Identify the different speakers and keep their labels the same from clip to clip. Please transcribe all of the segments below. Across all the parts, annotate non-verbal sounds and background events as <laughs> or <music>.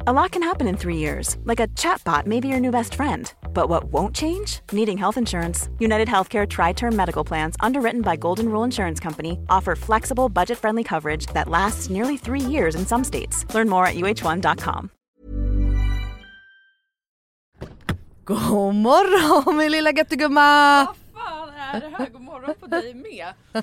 Speaker 1: A lot can happen in three years, like a chatbot may be your new best friend. But what won't change? Needing health insurance. United Healthcare Tri Term Medical Plans, underwritten by Golden Rule Insurance Company, offer flexible, budget friendly coverage that lasts nearly three years in some states. Learn more at uh1.com.
Speaker 2: God morgon min lilla göttegumma!
Speaker 3: Vad fan är det här? God morgon på dig med. <laughs>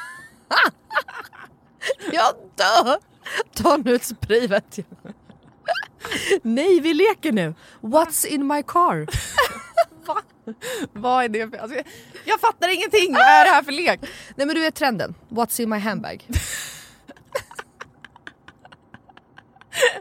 Speaker 3: <laughs>
Speaker 2: Jag dör! Ta nu ett spray vet jag. Nej, vi leker nu. What's in my car? <laughs>
Speaker 3: Va? Vad är det för... Alltså, jag, jag fattar ingenting! Vad är det här för lek?
Speaker 2: Nej men du är trenden. What's in my handbag? <laughs>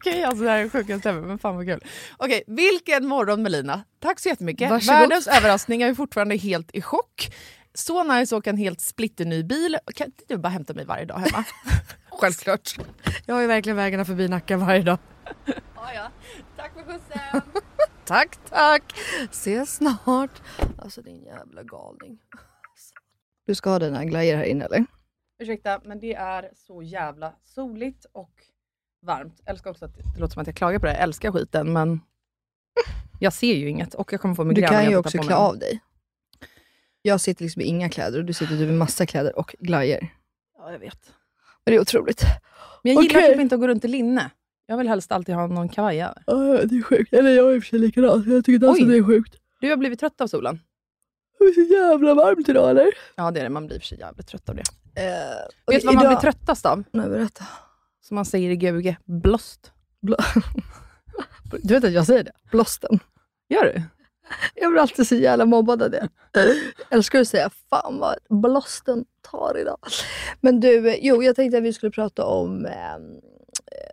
Speaker 3: Okej, alltså det här är sjukaste ever, men fan vad kul. Okej, vilken morgon Melina. Tack så jättemycket.
Speaker 4: Varsågod.
Speaker 3: Världens överraskning, jag är fortfarande helt i chock. Så nice att åka en helt splitterny bil. Kan inte du bara hämta mig varje dag hemma? <laughs>
Speaker 4: Självklart. Jag har ju verkligen vägarna förbi Nacka varje dag.
Speaker 3: ja, ja. Tack för skjutsen. <laughs>
Speaker 4: Tack, tack. Ses snart. Alltså din jävla galning. Du ska ha dina glajjor här inne eller?
Speaker 3: Ursäkta, men det är så jävla soligt och varmt. Jag älskar också att det låter som att jag klagar på det. Jag älskar skiten, men <laughs> jag ser ju inget och jag kommer få
Speaker 4: Du
Speaker 3: migrän. när
Speaker 4: kan ju också klä av dig. Jag sitter liksom i inga kläder och du sitter typ i massa kläder och glajjor.
Speaker 3: Ja, jag vet.
Speaker 4: Men det är otroligt.
Speaker 3: Men jag gillar typ inte att gå runt i linne. Jag vill helst alltid ha någon kavaj över.
Speaker 4: Ja, det är sjukt. Eller jag är i och för sig likadan. Jag tycker
Speaker 3: också Oj. det
Speaker 4: är sjukt.
Speaker 3: Du har blivit trött av solen?
Speaker 4: Det är så jävla varmt idag eller?
Speaker 3: Ja, det är det. Man blir för sig jävligt trött av det.
Speaker 4: Eh,
Speaker 3: Vet du vad man blir tröttast av?
Speaker 4: Nej, berätta.
Speaker 3: Som man säger i GBG, blåst. <laughs>
Speaker 4: Du vet att jag säger det? Blåsten.
Speaker 3: Gör du?
Speaker 4: Jag blir alltid så jävla mobbad av det. Jag älskar att säga fan vad blåsten tar idag. Men du, jo jag tänkte att vi skulle prata om eh,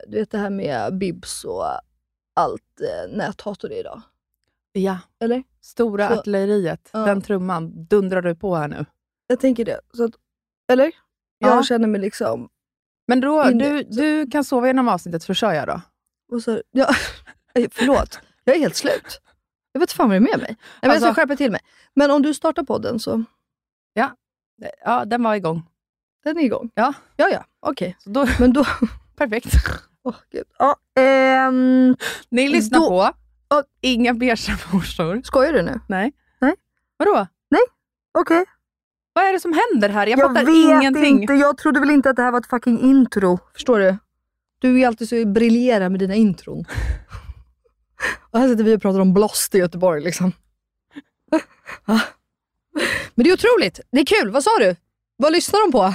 Speaker 4: du vet det här med bibs och allt eh, näthat och det idag.
Speaker 3: Ja.
Speaker 4: Eller?
Speaker 3: Stora
Speaker 4: Så-
Speaker 3: artilleriet,
Speaker 4: Ja.
Speaker 3: den trumman dundrar du på här nu.
Speaker 4: Jag tänker det. Så att, eller?
Speaker 3: Ja.
Speaker 4: Jag känner mig liksom...
Speaker 3: Men då, du, du kan sova genom avsnittet, för kör jag då.
Speaker 4: Och så, ja, <laughs> förlåt, jag är helt slut. Jag vet fan vad det är med mig. Nej, jag ska
Speaker 3: Alltså-
Speaker 4: skärpa till mig. Men om du startar podden så,
Speaker 3: Ja, den var igång.
Speaker 4: den är igång.
Speaker 3: Ja.
Speaker 4: Ja, ja, okej.
Speaker 3: Så då,
Speaker 4: Men då... <laughs>
Speaker 3: perfekt.
Speaker 4: Åh gud. Ja, ehm,
Speaker 3: Ni lyssnar
Speaker 4: Då-
Speaker 3: på
Speaker 4: Ja.
Speaker 3: Inga beiga morsor.
Speaker 4: skojar du nu?
Speaker 3: Nej.
Speaker 4: Nej.
Speaker 3: Vadå?
Speaker 4: Okej.
Speaker 3: Vad är det som händer här? Jag,
Speaker 4: Jag
Speaker 3: fattar
Speaker 4: vet
Speaker 3: ingenting.
Speaker 4: inte, jag trodde väl inte att det här var ett fucking intro. Förstår du? Du är alltid så briljerar med dina intron. <laughs> och här sitter vi och pratar om blåst i Göteborg liksom. Ja. <laughs> Men det är otroligt. Det är kul. Vad sa du? Vad lyssnar de på?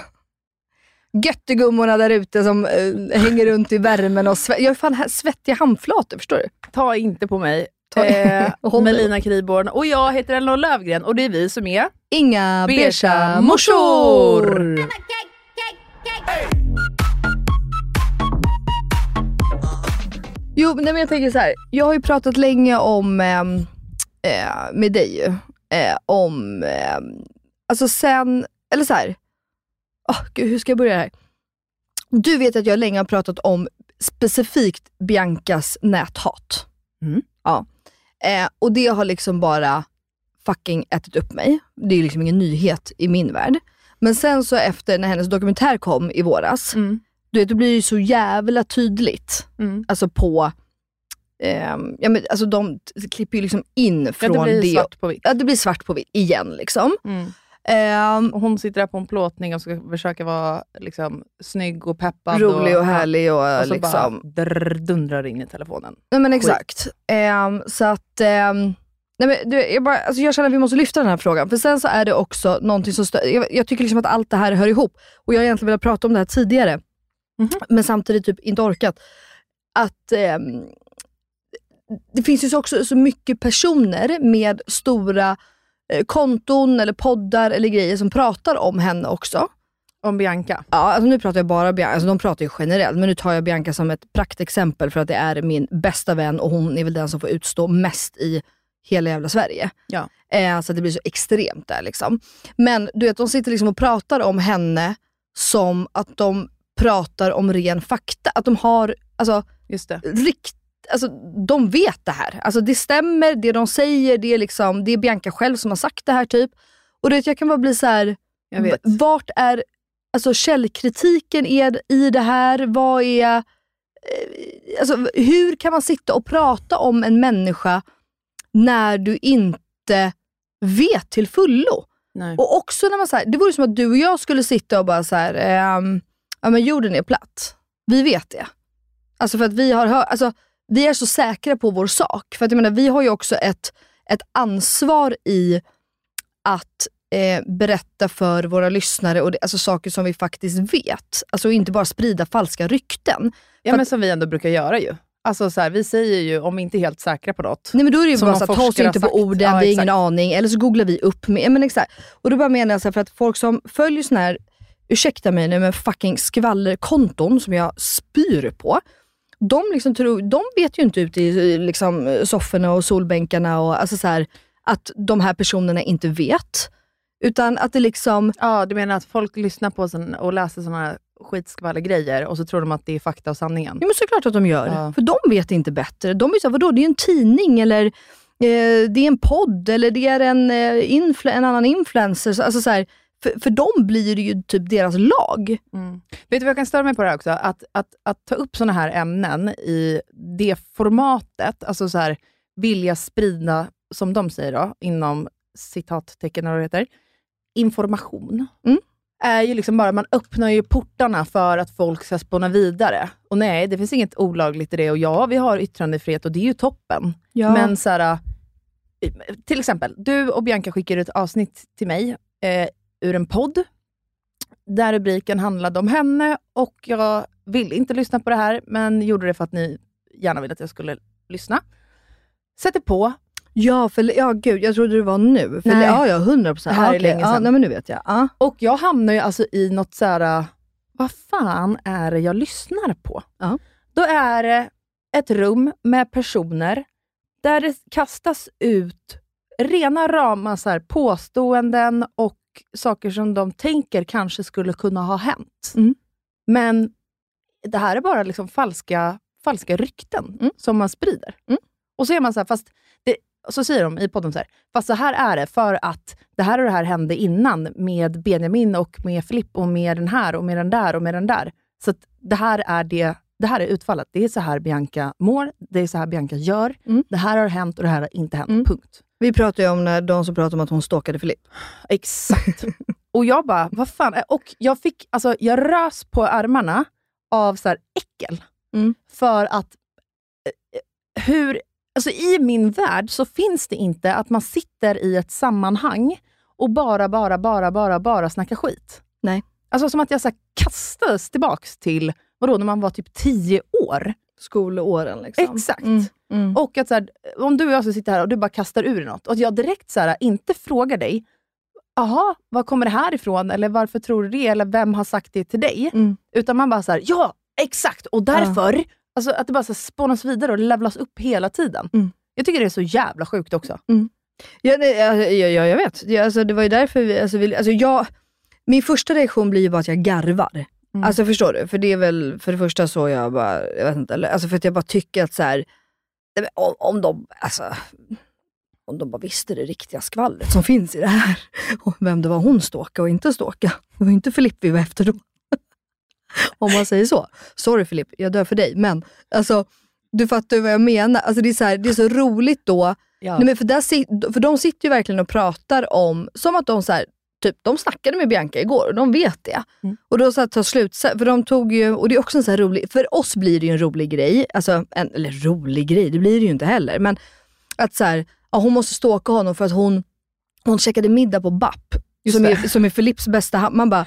Speaker 4: Göttegummorna där ute som eh, hänger runt i värmen och sve- Jag är fan här svettiga handflator, förstår du?
Speaker 3: Ta inte på mig. Eh. Melina Kriborn och jag heter Elinor Lövgren och det är vi som är
Speaker 4: Inga
Speaker 3: Beiga morsor.
Speaker 4: Jo, men jag tänker så här. Jag har ju pratat länge om, ehm, eh, med dig ju, eh, om, eh, alltså sen, eller så här. Åh, gud, hur ska jag börja här? Du vet att jag länge har pratat om specifikt Biancas näthat.
Speaker 3: Mm.
Speaker 4: Ja. Eh, och det har liksom bara fucking ätit upp mig. Det är liksom ingen nyhet i min värld. Men sen så efter när hennes dokumentär kom i våras,
Speaker 3: Mm.
Speaker 4: du vet, då blir det ju så jävla tydligt.
Speaker 3: Mm.
Speaker 4: Alltså på, ehm, ja men alltså de klipper ju liksom in
Speaker 3: Ja,
Speaker 4: från
Speaker 3: det blir
Speaker 4: det.
Speaker 3: svart på vitt.
Speaker 4: Ja det blir svart på vitt igen liksom.
Speaker 3: Mm. Och hon sitter där på en plåtning och ska försöka vara liksom, snygg och peppad.
Speaker 4: rolig och härlig och,
Speaker 3: Och så
Speaker 4: liksom.
Speaker 3: bara drr, dundrar in i telefonen.
Speaker 4: Nej men exakt. Ehm, så att, ehm, Nej, men, du, jag, bara, alltså jag känner att vi måste lyfta den här frågan. För sen så är det också någonting som stör. Jag, jag tycker liksom att allt det här hör ihop. Och jag har egentligen velat prata om det här tidigare. Men samtidigt typ inte orkat. Att ehm, det finns ju så också så mycket personer med stora eh, konton eller poddar eller grejer som pratar om henne också.
Speaker 3: Om Bianca.
Speaker 4: Ja, alltså nu pratar jag bara Bianca, alltså de pratar ju generellt, men nu tar jag Bianca som ett praktexempel för att det är min bästa vän och hon är väl den som får utstå mest i hela jävla Sverige.
Speaker 3: Ja.
Speaker 4: Eh, så det blir så extremt där liksom. Men du vet, de sitter liksom och pratar om henne som att de pratar om ren fakta. Att de har, alltså,
Speaker 3: Just det.
Speaker 4: rikt, alltså de vet det här. Alltså det stämmer, det de säger, det är, liksom, det är Bianca själv som har sagt det här typ. Och du vet, jag kan bara bli så här. Vart är alltså, källkritiken är i det här? Vad är, eh, alltså, hur kan man sitta och prata om en människa när du inte vet till fullo?
Speaker 3: Nej.
Speaker 4: Och också när man så här, det vore som att du och jag skulle sitta och bara så här, ehm, ja men jorden är platt. Vi vet det. Alltså för att vi har hört, alltså vi är så säkra på vår sak. För att jag menar, vi har ju också ett, ett ansvar i att eh, berätta för våra lyssnare och det, alltså saker som vi faktiskt vet. Alltså inte bara sprida falska rykten.
Speaker 3: Ja,
Speaker 4: För
Speaker 3: men
Speaker 4: att-
Speaker 3: som vi ändå brukar göra ju. Alltså så här, vi säger ju, om vi inte är helt säkra på något,
Speaker 4: Nej men då är det ju bara så att ta oss inte på orden,
Speaker 3: Ja,
Speaker 4: vi har ingen aning. Eller så googlar vi upp med, men exakt. Och då bara menar jag så här, för att folk som följer såna här, ursäkta mig nu, men fucking skvallerkonton som jag spyr på. De, liksom tror, de vet ju inte ute i liksom, sofforna och solbänkarna och alltså så här, att de här personerna inte vet. Utan att det liksom,
Speaker 3: Ja, du menar att folk lyssnar på sån, och läser såna här skitskvallergrejer och så tror de att det är fakta och sanningen?
Speaker 4: ja men såklart att de gör.
Speaker 3: Ja.
Speaker 4: För de vet inte bättre. De är såhär, vadå det är en tidning eller eh, det är en podd eller det är en, eh, influ- en annan influencer. Så- Alltså så här, för, för dem blir det ju typ deras lag.
Speaker 3: Mm. Vet du vad jag kan störa mig på det här också? Att, att, att ta upp såna här ämnen i det formatet, alltså så här, vilja sprida, som de säger då, inom citattecken eller vad det heter, information.
Speaker 4: Mm.
Speaker 3: är ju liksom bara, man öppnar ju portarna för att folk ska spåna vidare. Och nej, det finns inget olagligt i det. Och ja, vi har yttrandefrihet och det är ju toppen.
Speaker 4: Ja.
Speaker 3: Men så här, eh, till exempel, du och Bianca skickar ut ett avsnitt till mig eh, ur en podd, där rubriken handlade om henne och jag ville inte lyssna på det här, men gjorde det för att ni gärna ville att jag skulle lyssna. Sätter på,
Speaker 4: Ja, för, ja gud, jag trodde det var nu. För,
Speaker 3: Nej.
Speaker 4: Ja, ja, 100 procent.
Speaker 3: Det här är länge
Speaker 4: Ja,
Speaker 3: sedan.
Speaker 4: nej, men nu vet jag. Ja.
Speaker 3: och jag hamnar ju alltså i något så här, vad fan är det jag lyssnar på?
Speaker 4: Ja.
Speaker 3: Då är det ett rum med personer där det kastas ut rena rama så här, påståenden och saker som de tänker kanske skulle kunna ha hänt.
Speaker 4: Mm.
Speaker 3: Men det här är bara liksom falska, falska rykten
Speaker 4: Mm.
Speaker 3: som man sprider.
Speaker 4: Mm.
Speaker 3: Och så är man så här, fast det, så säger de i podden så här, fast så här är det för att det här och det här hände innan med Benjamin och med Filipp och med den här och med den där och med den där. Så det här är det det här är utfallet. Det är så här Bianca mår, det är så här Bianca gör.
Speaker 4: Mm.
Speaker 3: Det här har hänt och det här har inte hänt.
Speaker 4: Mm.
Speaker 3: Punkt.
Speaker 4: Vi pratar ju om när, de som pratar om att hon stalkade Filip.
Speaker 3: Exakt. <laughs> och jag bara, vad fan. Och jag fick, alltså jag rös på armarna av så här äckel.
Speaker 4: Mm.
Speaker 3: För att eh, hur, alltså i min värld så finns det inte att man sitter i ett sammanhang och bara, bara, bara, bara, bara snackar skit.
Speaker 4: Nej.
Speaker 3: Alltså som att jag så kastades tillbaks till, vadå, när man var typ tio år.
Speaker 4: Skolåren liksom.
Speaker 3: Exakt.
Speaker 4: Mm. Mm.
Speaker 3: Och att så här, om du och jag ska sitta här och du bara kastar ur något och att jag direkt så här, inte frågar dig, jaha, var kommer det här ifrån? Eller varför tror du det? Eller vem har sagt det till dig?
Speaker 4: Mm.
Speaker 3: Utan man bara så här, ja, exakt, och därför. Alltså att det bara så spånas vidare och levlas upp hela tiden.
Speaker 4: Mm.
Speaker 3: Jag tycker det är så jävla sjukt också.
Speaker 4: Ja, nej, ja, ja, ja, jag vet. Ja, alltså, det var ju därför vi, alltså, vi, alltså, jag, min första reaktion blir ju bara att jag garvar.
Speaker 3: Mm.
Speaker 4: Alltså förstår du? För det är väl för det första så jag bara, jag vet inte, eller, alltså för att jag bara tycker att så här, om, om de, alltså, om de bara visste det riktiga skvallret som finns i det här. <laughs> Och vem det var hon ståka och inte ståka. Det var inte Filip vi var efter då. <laughs> om man säger så. Sorry Filip, jag dör för dig. Men alltså, du fattar vad jag menar. Alltså, det, är så här, det är så roligt då
Speaker 3: Ja.
Speaker 4: Nej, men för, där, för de sitter ju verkligen och pratar om, som att de så här, typ, de snackade med Bianca igår och de vet det.
Speaker 3: Mm.
Speaker 4: Och då så här, tar slut, för de tog ju, och det är också en så rolig, för oss blir det ju en rolig grej, alltså, en, eller rolig grej, det blir det ju inte heller, men att så här, ja, hon måste stalka honom för att hon, hon checkade middag på BAP,
Speaker 3: Just
Speaker 4: som
Speaker 3: det.
Speaker 4: är, som är Philips bästa Man bara,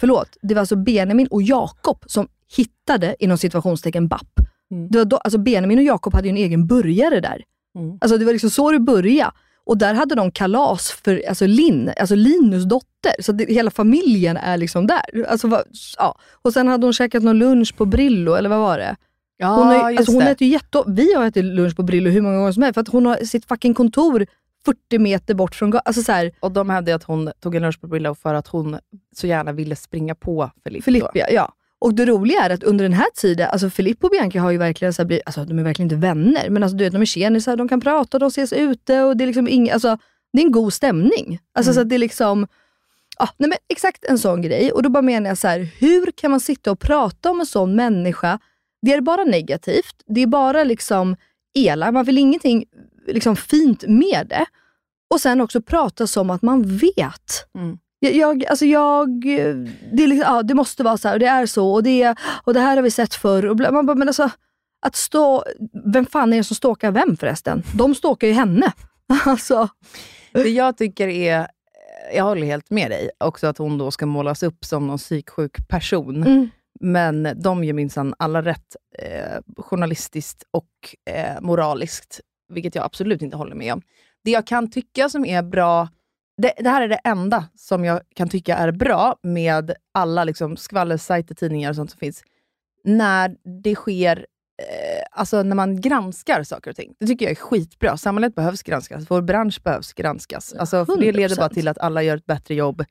Speaker 4: förlåt, det var alltså Benjamin och Jakob som hittade inom situationstecken BAP.
Speaker 3: Mm.
Speaker 4: Det var då, alltså Benjamin och Jakob hade ju en egen burgare där.
Speaker 3: Mm.
Speaker 4: Alltså det var liksom så det började. Och där hade de kalas för alltså Linn, alltså Linus dotter. Så det, hela familjen är liksom där. Alltså, vad- ja. Och sen hade hon käkat någon lunch på Brillo, eller vad var det?
Speaker 3: Ja,
Speaker 4: Hon, ju-
Speaker 3: just
Speaker 4: alltså hon
Speaker 3: det.
Speaker 4: äter ju jätte... Vi har ätit lunch på Brillo hur många gånger som helst, för att hon har sitt fucking kontor 40 meter bort från gatan. Alltså så här,
Speaker 3: Och de hävdade att hon tog en lunch på Brillo för att hon så gärna ville springa på Filippo.
Speaker 4: Filippa, ja. Och det roliga är att under den här tiden, alltså Filippo och Bianca har ju verkligen så blivit, alltså de är verkligen inte vänner, men alltså du vet, de är tjenisar, de kan prata, de ses ute och det är liksom ing, alltså, det är en god stämning. Alltså så att det är liksom, ja, nej men exakt en sån grej. Och då bara menar jag så här, hur kan man sitta och prata om en sån människa? Det är bara negativt, det är bara liksom elakt, man vill ingenting liksom fint med det. Och sen också prata som att man vet.
Speaker 3: Mm.
Speaker 4: Jag, jag, alltså jag, det, är liksom, ja, det måste vara så här och det är så och det, och det här har vi sett förr. Och man bara, men alltså, att stå, vem fan är det som stalkar vem förresten? De stalkar ju henne. <laughs> Alltså,
Speaker 3: Det jag tycker är, jag håller helt med dig, också att hon då ska målas upp som någon psyksjuk person.
Speaker 4: mm,
Speaker 3: Men de gör minsann alla rätt eh, journalistiskt och eh, moraliskt, vilket jag absolut inte håller med om. Det jag kan tycka som är bra, det, det här är det enda som jag kan tycka är bra med alla liksom, skvallersajter, tidningar och sånt som finns, när det sker eh, alltså när man granskar saker och ting. Det tycker jag är skitbra. Samhället behövs granskas, vår bransch behövs granskas. Alltså, för det leder bara
Speaker 4: 100%.
Speaker 3: till att alla gör ett bättre jobb.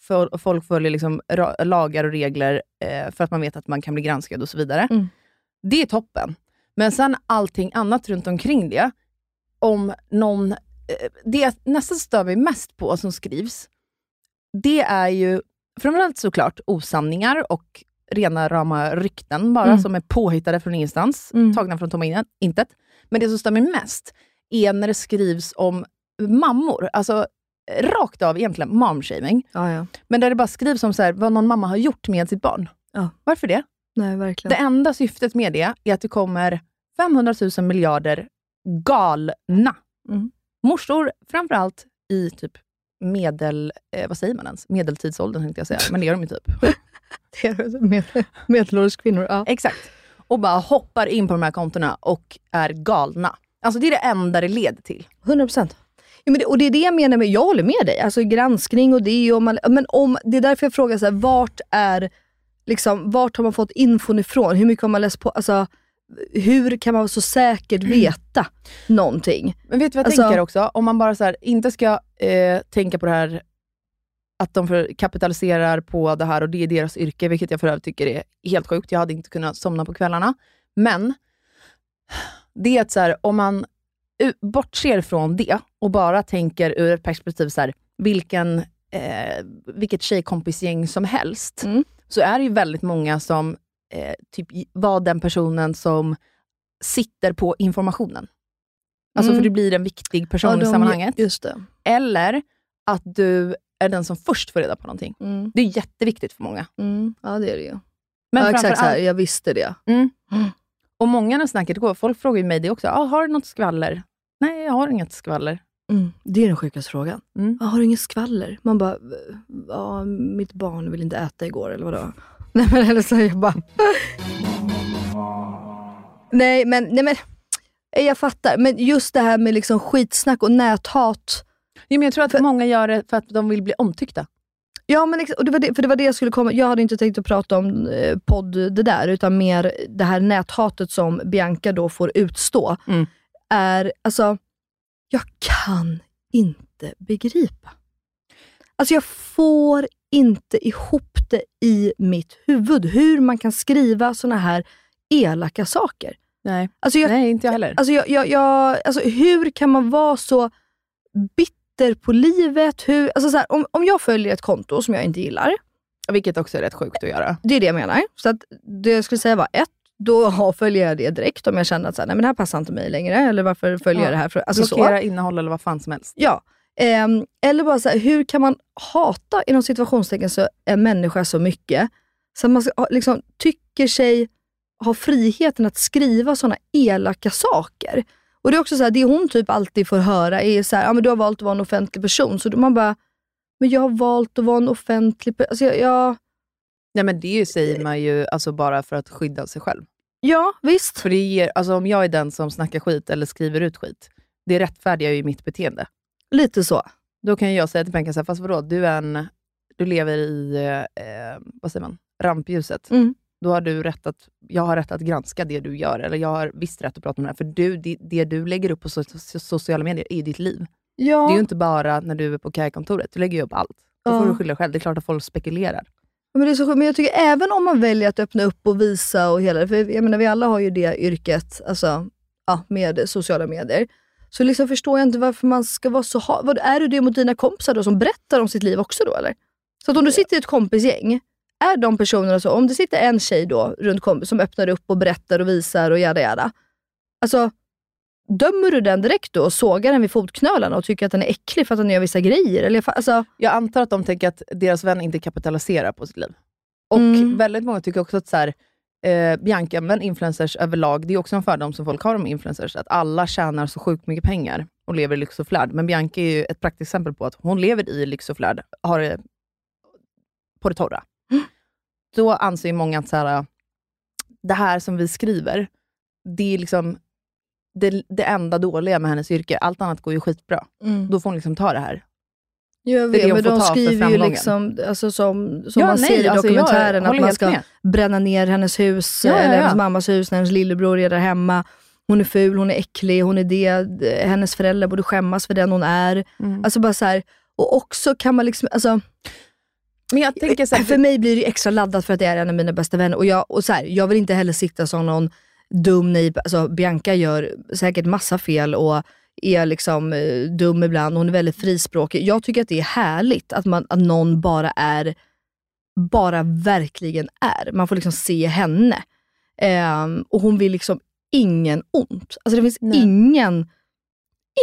Speaker 3: För, folk följer liksom lagar och regler eh, för att man vet att man kan bli granskad och så vidare.
Speaker 4: Mm.
Speaker 3: Det är toppen. Men sen allting annat runt omkring det, om någon... Det jag nästan stör mig mest på som skrivs, det är ju framförallt såklart osanningar och rena rama rykten bara,
Speaker 4: Mm.
Speaker 3: som är påhittade från ingenstans,
Speaker 4: Mm.
Speaker 3: tagna från tomma in- intet. Men det som stör mig mest är när det skrivs om mammor. Alltså rakt av egentligen momshaming.
Speaker 4: ja, ja.
Speaker 3: Men där det bara skrivs om så här, vad någon mamma har gjort med sitt barn.
Speaker 4: Ja.
Speaker 3: Varför det?
Speaker 4: Nej, verkligen.
Speaker 3: Det enda syftet med det är att det kommer 500 000 miljarder galna
Speaker 4: Mm.
Speaker 3: Morsor, framförallt i typ medel... Eh, vad säger man ens? Medeltidsåldern tänkte jag säga, men det är de ju typ. <laughs>
Speaker 4: Det är med, medelålders kvinnor. Ja.
Speaker 3: Exakt. Och bara hoppar in på de här kontona och är galna. Alltså det är det enda det leder till.
Speaker 4: 100 procent. Ja, men det, och det är det jag menar med, jag håller med dig, alltså granskning och det. Och man, men om, det är därför jag frågar, så här, vart, är, liksom, vart har man fått infon ifrån? Hur mycket har man läst på? Alltså, hur kan man så säkert veta någonting?
Speaker 3: Men vet du vad jag
Speaker 4: Alltså-
Speaker 3: tänker också? Om man bara så här, inte ska eh, tänka på det här att de för, kapitaliserar på det här och det är deras yrke, vilket jag för övrigt tycker är helt sjukt. Jag hade inte kunnat somna på kvällarna. Men det är att så här, om man bortser från det och bara tänker ur ett perspektiv så här, vilken, eh, vilket tjejkompisgäng som helst,
Speaker 4: Mm.
Speaker 3: så är det ju väldigt många som eh, typ i- var den personen som sitter på informationen. Alltså
Speaker 4: Mm.
Speaker 3: för du blir en viktig person
Speaker 4: Ja,
Speaker 3: i
Speaker 4: de-
Speaker 3: sammanhanget.
Speaker 4: Just det.
Speaker 3: Eller att du är den som först får reda på någonting.
Speaker 4: Mm.
Speaker 3: Det är jätteviktigt för många.
Speaker 4: Mm. Ja det är det ju.
Speaker 3: Men
Speaker 4: ja, exakt så här, jag visste det.
Speaker 3: Mm.
Speaker 4: Mm.
Speaker 3: Och många när snacket går, folk frågar ju mig det också. Ah, har du något skvaller? Nej, jag har inget skvaller.
Speaker 4: Mm. Det är den sjukaste frågan.
Speaker 3: Mm.
Speaker 4: Ah, har du inget skvaller? Man bara, ja, mitt barn ville inte äta igår eller vadå? Nej men eller så jag bara... nej men, nej men, jag fattar. Men just det här med liksom skitsnack och näthat.
Speaker 3: Ja, men jag tror att många gör det för att de vill bli omtyckta.
Speaker 4: Ja, men och det var det, för det var det jag skulle komma Jag hade inte tänkt att prata om eh, podd det där, utan mer det här näthatet som Bianca då får utstå.
Speaker 3: Mm.
Speaker 4: Är, alltså, jag kan inte begripa. Alltså jag får inte ihop det i mitt huvud, hur man kan skriva såna här elaka saker.
Speaker 3: Nej,
Speaker 4: Alltså jag,
Speaker 3: Nej inte jag heller.
Speaker 4: Alltså, jag, jag, jag, alltså hur kan man vara så bitter på livet? Hur, alltså så här, om, om jag följer ett konto som jag inte gillar,
Speaker 3: Vilket också är rätt sjukt att göra.
Speaker 4: det är det jag menar. Så att det jag skulle säga var ett, då <laughs> följer jag det direkt om jag känner att så här, nej, men det här passar inte mig längre. Eller varför följer
Speaker 3: Ja.
Speaker 4: jag det här? För, alltså
Speaker 3: Blockera
Speaker 4: så.
Speaker 3: innehåll eller vad fan som helst.
Speaker 4: Ja. Ehm, eller bara så här, hur kan man hata inom situationstecken så en människa så mycket, så att man liksom, tycker sig ha friheten att skriva såna elaka saker. Och det är också så här, det hon typ alltid får höra är så här, ja men du har valt att vara en offentlig person. Så man bara, men jag har valt att vara en offentlig person. Alltså jag, jag,
Speaker 3: Nej, men det säger man ju alltså bara för att skydda sig själv.
Speaker 4: ja visst.
Speaker 3: För det ger, alltså om jag är den som snackar skit eller skriver ut skit, det rättfärdigar ju mitt beteende.
Speaker 4: Lite så.
Speaker 3: Då kan jag säga till här, fast vadå, du, är en, du lever i eh, vad säger man, rampljuset.
Speaker 4: Mm.
Speaker 3: Då har du rätt att, jag har rätt att granska det du gör, eller jag har visst rätt att prata om det här. För du, det, det du lägger upp på so, so, sociala medier är ditt liv.
Speaker 4: Ja.
Speaker 3: Det är ju inte bara när du är på KAI-kontoret, du lägger ju upp allt. Då
Speaker 4: Ja.
Speaker 3: får du skylla själv. Det är klart att folk spekulerar.
Speaker 4: Men, det är så sjukt. men jag tycker även om man väljer att öppna upp och visa och hela för jag menar vi alla har ju det yrket, alltså ja, med sociala medier. Så liksom förstår jag inte varför man ska vara så ha- vad Är du det mot dina kompisar då som berättar om sitt liv också då eller? Så att om du sitter i ett kompisgäng, är de personerna så, om det sitter en tjej då runt kompis som öppnar upp och berättar och visar och jada jada. Alltså, dömer du den direkt då och sågar den vid fotknölarna och tycker att den är äcklig för att den gör vissa grejer? Eller, alltså,
Speaker 3: Jag antar att de tänker att deras vän inte kapitaliserar på sitt liv. Och
Speaker 4: Mm.
Speaker 3: väldigt många tycker också att så här, eh, Bianca, men influencers överlag, det är också en fördom som folk har om influencers, att alla tjänar så sjukt mycket pengar och lever i lyx och flärd. Men Bianca är ju ett praktexempel på att hon lever i lyx och flärd, har det på det torra. Då anser ju många att så här, det här som vi skriver, det är liksom det, det enda dåliga med hennes yrke. Allt annat går ju skitbra.
Speaker 4: mm.
Speaker 3: Då får hon liksom ta det här.
Speaker 4: Jag
Speaker 3: Det det
Speaker 4: vet,
Speaker 3: hon
Speaker 4: men de skriver ju liksom, alltså som, som
Speaker 3: Ja,
Speaker 4: man
Speaker 3: nej,
Speaker 4: ser i
Speaker 3: alltså
Speaker 4: dokumentären, att man ska
Speaker 3: med.
Speaker 4: bränna ner hennes hus,
Speaker 3: Ja, ja,
Speaker 4: eller hennes mammas hus när hennes lillebror är där hemma. Hon är ful, hon är äcklig, hon är det. Hennes föräldrar borde skämmas för den hon är.
Speaker 3: Mm.
Speaker 4: Alltså bara så här, och också kan man liksom, alltså,
Speaker 3: Men jag tänker så här,
Speaker 4: för mig blir det extra laddat för att det är en av mina bästa vänner. Och jag, och så här, jag vill inte heller sitta som någon dum naiv, alltså Bianca gör säkert massa fel och är liksom eh, dum ibland. Hon är väldigt frispråkig. Jag tycker att det är härligt att, man, att någon bara är, bara verkligen är. Man får liksom se henne. Ehm, och hon vill liksom ingen ont. Alltså det finns
Speaker 3: Nej.
Speaker 4: ingen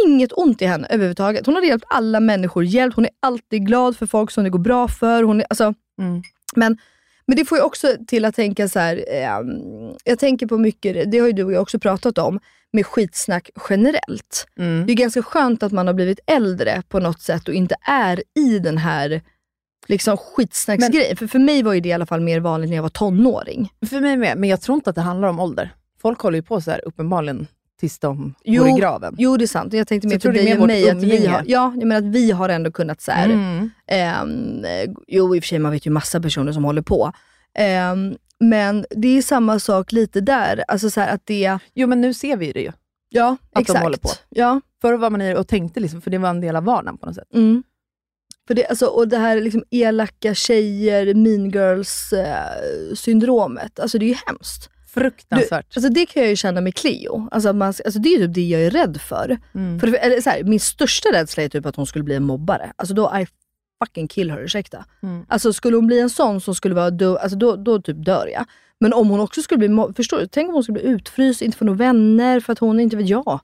Speaker 4: Inget ont i henne överhuvudtaget. Hon har hjälpt alla människor, hjälpt. Hon är alltid glad för folk som det går bra för. Hon är, alltså,
Speaker 3: Mm.
Speaker 4: men, men det får ju också till att tänka så här. ehm, jag tänker på mycket, det har ju du och jag också pratat om, med skitsnack generellt.
Speaker 3: Mm.
Speaker 4: Det är ganska skönt att man har blivit äldre på något sätt och inte är i den här liksom skitsnacksgrejen. För för mig var ju det i alla fall mer vanligt när jag var tonåring.
Speaker 3: För mig med, men jag tror inte att det handlar om ålder. Folk håller ju på så här uppenbarligen tills de
Speaker 4: Jo,
Speaker 3: går i graven.
Speaker 4: Jo, det är sant. Jag tänkte mer
Speaker 3: är
Speaker 4: dig och mig. Att vi, har, ja, jag menar att vi har ändå kunnat så här,
Speaker 3: Mm.
Speaker 4: Ehm, eh, jo, i och för sig, man vet ju massa personer som håller på. Ehm, men det är samma sak lite där. Alltså så att det...
Speaker 3: Jo, men nu ser vi det ju.
Speaker 4: Ja,
Speaker 3: de
Speaker 4: exakt.
Speaker 3: håller på.
Speaker 4: Ja,
Speaker 3: Förr var man i det och tänkte, liksom, för det var en del av vardagen på något sätt.
Speaker 4: mm. För det, alltså, och det här liksom elaka tjejer, mean girls eh. Alltså det är ju hemskt.
Speaker 3: Fruktansvärt.
Speaker 4: Alltså det kan jag ju känna med Cleo. Alltså, att man, alltså det är typ det jag är rädd för.
Speaker 3: Mm.
Speaker 4: för eller, så här, min största rädsla är typ att hon skulle bli en mobbare. Alltså då I fucking kill her, ursäkta.
Speaker 3: Mm.
Speaker 4: Alltså skulle hon bli en sån som skulle vara dum, alltså då, då typ dör jag. Men om hon också skulle bli, förstår du? Tänk om hon skulle bli utfryst, inte få några vänner för att hon, inte vet jag,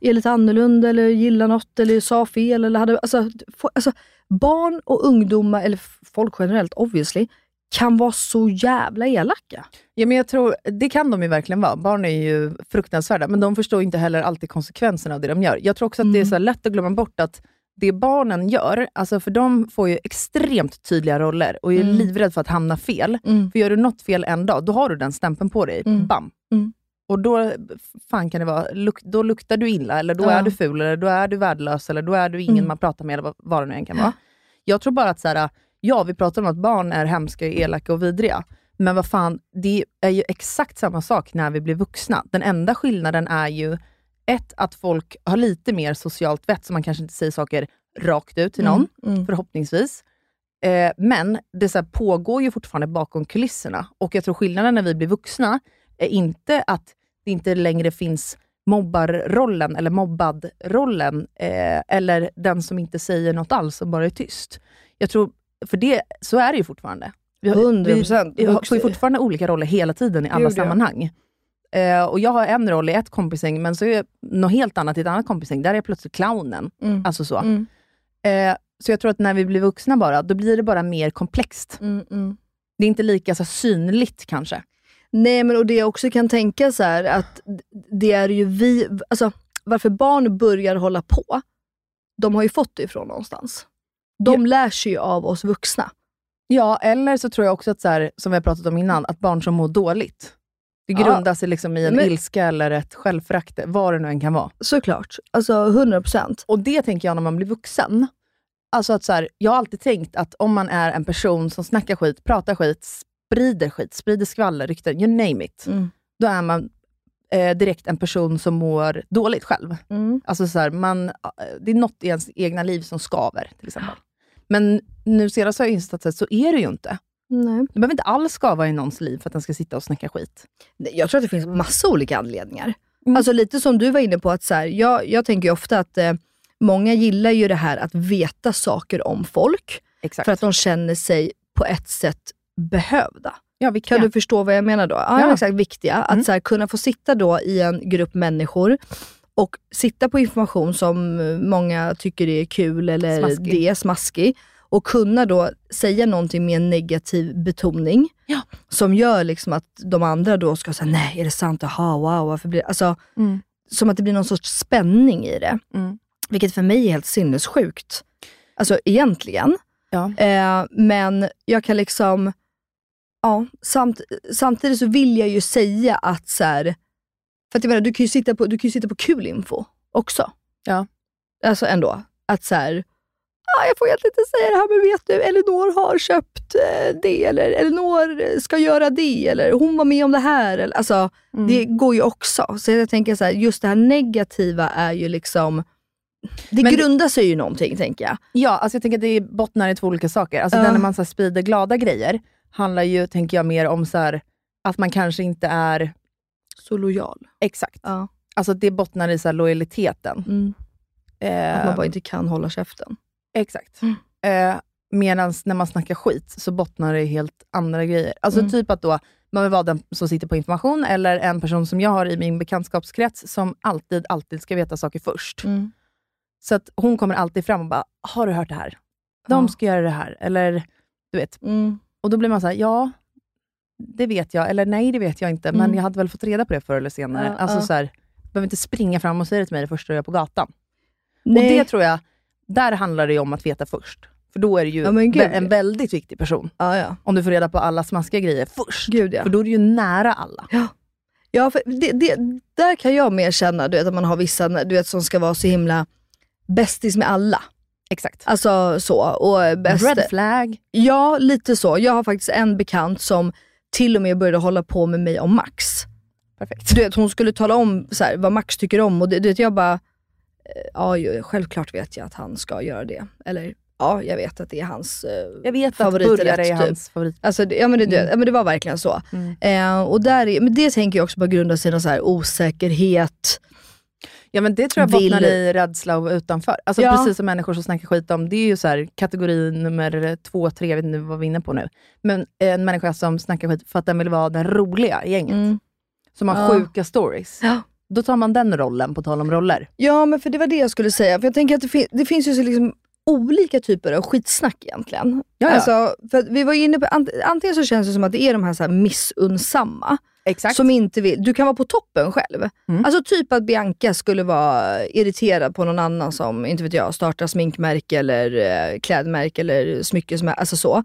Speaker 4: är lite annorlunda eller gillar något eller sa fel. Eller hade, alltså, få- alltså, barn och ungdomar, eller folk generellt obviously, kan vara så jävla elaka.
Speaker 3: Ja, men jag tror, det kan de ju verkligen vara. Barn är ju fruktansvärda, men de förstår inte heller alltid konsekvenserna av det de gör. Jag tror också att det är så här lätt att glömma bort att det barnen gör, alltså för de får ju extremt tydliga roller och är
Speaker 4: Mm.
Speaker 3: livrädd för att hamna fel.
Speaker 4: Mm.
Speaker 3: För gör du något fel en dag, då har du den stämpeln på dig.
Speaker 4: Mm.
Speaker 3: Bam!
Speaker 4: Mm.
Speaker 3: Och då fan kan det vara, luk, då luktar du illa, eller då
Speaker 4: Ja.
Speaker 3: är du ful, eller då är du värdelös, eller då är du ingen
Speaker 4: Mm.
Speaker 3: man pratar med, eller vad, vad det nu än kan vara. Jag tror bara att, så här, ja, vi pratar om att barn är hemska, elaka och vidriga. Men vad fan, det är ju exakt samma sak när vi blir vuxna. Den enda skillnaden är ju, ett, att folk har lite mer socialt vett, så man kanske inte säger saker rakt ut till någon,
Speaker 4: Mm. Mm.
Speaker 3: förhoppningsvis. Eh, men det så pågår ju fortfarande bakom kulisserna. Och jag tror skillnaden när vi blir vuxna är inte att det inte längre finns mobbarrollen eller mobbad-rollen, eh, eller den som inte säger något alls och bara är tyst. Jag tror, för det, så är det ju fortfarande. Vi, har-
Speaker 4: 100%
Speaker 3: vi, vi har- får ju fortfarande olika roller hela tiden i alla
Speaker 4: Gud, ja.
Speaker 3: Eh, och jag har en roll i ett kompisgäng, men så är jag något helt annat i ett annat kompisgäng. Där är jag plötsligt clownen.
Speaker 4: Mm.
Speaker 3: Alltså så.
Speaker 4: Mm.
Speaker 3: Eh, så jag tror att när vi blir vuxna bara, då blir det bara mer komplext.
Speaker 4: Mm. Mm.
Speaker 3: Det är inte lika så synligt kanske.
Speaker 4: Nej, men och det jag också kan tänka så här att det är ju vi, alltså varför barn börjar hålla på, de har ju fått det ifrån någonstans. De lär sig ju av oss vuxna.
Speaker 3: Ja, eller så tror jag också att, så här, som vi har pratat om innan, att barn som mår dåligt, det grundar sig liksom i en
Speaker 4: Men-
Speaker 3: ilska eller ett självförakt, vad det nu än kan vara.
Speaker 4: Såklart. Alltså 100%.
Speaker 3: Och det tänker jag när man blir vuxen. Alltså att så här, jag har alltid tänkt att om man är en person som snackar skit, pratar skit, sprider skit, sprider skvaller, rykten, you name it.
Speaker 4: Mm.
Speaker 3: Då är man eh, direkt en person som mår dåligt själv.
Speaker 4: Mm.
Speaker 3: Alltså så här, man, det är något i ens egna liv som skaver, till exempel. Men nu senast har jag insett att så är det ju inte.
Speaker 4: Nej.
Speaker 3: Det behöver inte alls skava i någons liv för att den ska sitta och snacka skit.
Speaker 4: Nej, Jag tror att det finns massa olika anledningar.
Speaker 3: Mm.
Speaker 4: Alltså lite som du var inne på, att så här, jag, jag tänker ju ofta att eh, många gillar ju det här att veta saker om folk,
Speaker 3: Exakt.
Speaker 4: för att de känner sig på ett sätt behövda.
Speaker 3: ja.
Speaker 4: Kan du förstå vad jag menar då? Ja,
Speaker 3: Ja.
Speaker 4: exakt. Viktiga. Att
Speaker 3: Mm.
Speaker 4: så här, kunna få sitta då i en grupp människor och sitta på information som många tycker är kul eller
Speaker 3: Smaskig.
Speaker 4: det är smaskig. Och kunna då säga någonting med en negativ betoning.
Speaker 3: Ja.
Speaker 4: Som gör liksom att de andra då ska säga, nej är det sant? Jaha, wow, varför blir det? Alltså,
Speaker 3: Mm.
Speaker 4: Som att det blir någon sorts spänning i det.
Speaker 3: Mm.
Speaker 4: Vilket för mig är helt sinnessjukt. Alltså egentligen.
Speaker 3: Ja.
Speaker 4: Eh, men jag kan liksom, ja, samt, samtidigt så vill jag ju säga att så här, för att jag menar, du kan ju sitta på, du kan sitta på kul info också.
Speaker 3: Ja.
Speaker 4: Alltså ändå, att så här, ah, jag får egentligen inte säga det här, men vet du, Elinor har köpt eh, det, eller Elinor ska göra det, eller hon var med om det här. Eller, alltså,
Speaker 3: Mm.
Speaker 4: Det går ju också. Så jag tänker så här, just det här negativa är ju liksom, det
Speaker 3: Men-
Speaker 4: grundar sig ju någonting, tänker jag.
Speaker 3: Ja, alltså jag tänker att det bottnar i två olika saker. Alltså den när man så sprider glada grejer, handlar ju, tänker jag, mer om så här, att man kanske inte är...
Speaker 4: Så lojal.
Speaker 3: Exakt.
Speaker 4: Ja.
Speaker 3: Alltså det bottnar i så här, lojaliteten.
Speaker 4: Mm.
Speaker 3: Eh,
Speaker 4: Att man bara inte kan hålla käften.
Speaker 3: Exakt.
Speaker 4: Mm.
Speaker 3: Eh, Medan när man snackar skit så bottnar det i helt andra grejer. Alltså
Speaker 4: Mm.
Speaker 3: typ att då man vill vara den som sitter på information, eller en person som jag har i min bekantskapskrets, som alltid, alltid ska veta saker först.
Speaker 4: Mm.
Speaker 3: Så att hon kommer alltid fram och bara, har du hört det här? De
Speaker 4: Ja.
Speaker 3: ska göra det här. Eller, du vet.
Speaker 4: Mm.
Speaker 3: Och då blir man så här, ja, det vet jag. Eller nej, det vet jag inte. Men
Speaker 4: Mm.
Speaker 3: jag hade väl fått reda på det förr eller senare.
Speaker 4: Ja,
Speaker 3: alltså
Speaker 4: ja.
Speaker 3: så här, behöver inte springa fram och säga det till mig det första jag är på gatan.
Speaker 4: Nej.
Speaker 3: Och det tror jag, där handlar det ju om att veta först. För då är det ju
Speaker 4: Ja, gud.
Speaker 3: en väldigt viktig person.
Speaker 4: ja, ja.
Speaker 3: Om du får reda på alla smaskiga grejer först.
Speaker 4: Gud.
Speaker 3: För då är du ju nära alla.
Speaker 4: ja för det, det, där kan jag mer känna du vet, att man har vissa du vet, som ska vara så himla bästis med alla.
Speaker 3: Exakt.
Speaker 4: Alltså så. Och bäst,
Speaker 3: Red flag.
Speaker 4: Ja, lite så. Jag har faktiskt en bekant som till och med började hålla på med mig om Max.
Speaker 3: Perfekt.
Speaker 4: Du vet, hon skulle tala om så här, vad Max tycker om och det, du vet, jag bara, ja självklart vet jag att han ska göra det. Eller ja, jag vet att det är hans eh,
Speaker 3: Jag vet att
Speaker 4: favoriträtt,
Speaker 3: burgare är
Speaker 4: typ.
Speaker 3: hans favorit.
Speaker 4: Alltså, det- ja, men det, det-
Speaker 3: Mm.
Speaker 4: ja, men det var verkligen så.
Speaker 3: Mm.
Speaker 4: Eh, och där är, men det tänker jag också bara grunda sig i någon så här osäkerhet.
Speaker 3: Ja men det tror jag
Speaker 4: Vill-
Speaker 3: bottnar i rädsla och utanför. Alltså
Speaker 4: Ja.
Speaker 3: precis som människor som snackar skit om, det är ju så här, kategori nummer två, tre, jag vet inte vad vi är inne på nu. Men en människa som snackar skit för att den vill vara den roliga i gänget.
Speaker 4: Mm.
Speaker 3: Som har
Speaker 4: Ja.
Speaker 3: sjuka stories.
Speaker 4: Ja.
Speaker 3: Då tar man den rollen, på tal om roller.
Speaker 4: Ja, men för det var det jag skulle säga. För jag tänker att det, fin- det finns ju så liksom olika typer av skitsnack egentligen. Alltså, för vi var inne på, ant, antingen så känns det som att det är de här, så här missunnsamma,
Speaker 3: Exakt.
Speaker 4: som inte vill, du kan vara på toppen själv.
Speaker 3: Mm.
Speaker 4: Alltså typ att Bianca skulle vara irriterad på någon annan som, inte vet jag, startar sminkmärke eller eh, klädmärke eller smyckesmärke, alltså så.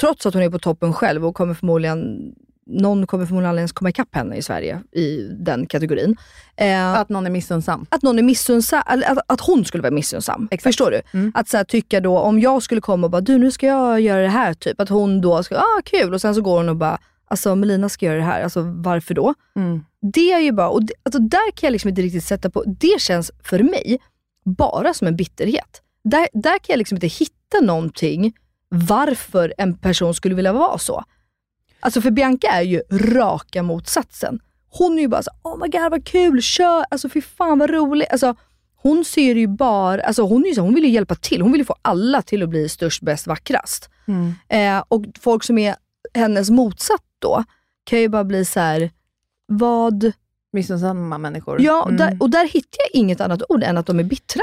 Speaker 4: Trots att hon är på toppen själv och kommer förmodligen någon kommer förmodligen aldrig ens komma ikapp henne i Sverige i den kategorin. Eh,
Speaker 3: Att någon är missunnsam.
Speaker 4: att någon är missunnsam, att, att hon skulle vara missunnsam.
Speaker 3: Exakt.
Speaker 4: Förstår du?
Speaker 3: Mm.
Speaker 4: Att så här, tycka då, om jag skulle komma och bara, du nu ska jag göra det här, typ. Att hon då ska, ah kul, och sen så går hon och bara, alltså Melina ska göra det här, alltså varför då?
Speaker 3: Mm.
Speaker 4: Det är ju bara, och det, alltså, där kan jag liksom inte riktigt sätta på, det känns för mig bara som en bitterhet. Där, där kan jag liksom inte hitta någonting varför en person skulle vilja vara så. Alltså för Bianca är ju raka motsatsen. Hon är ju bara så, oh my god vad kul, kör, alltså fy fan vad roligt. Alltså, hon ser ju bara, alltså hon, är så, hon vill ju hjälpa till, hon vill ju få alla till att bli störst, bäst, vackrast.
Speaker 3: Mm.
Speaker 4: Eh, och folk som är hennes motsatt då, kan ju bara bli så här, vad...
Speaker 3: Missunnsamma människor.
Speaker 4: Ja, och,
Speaker 3: Mm.
Speaker 4: där, och där hittar jag inget annat ord än att de är bittra.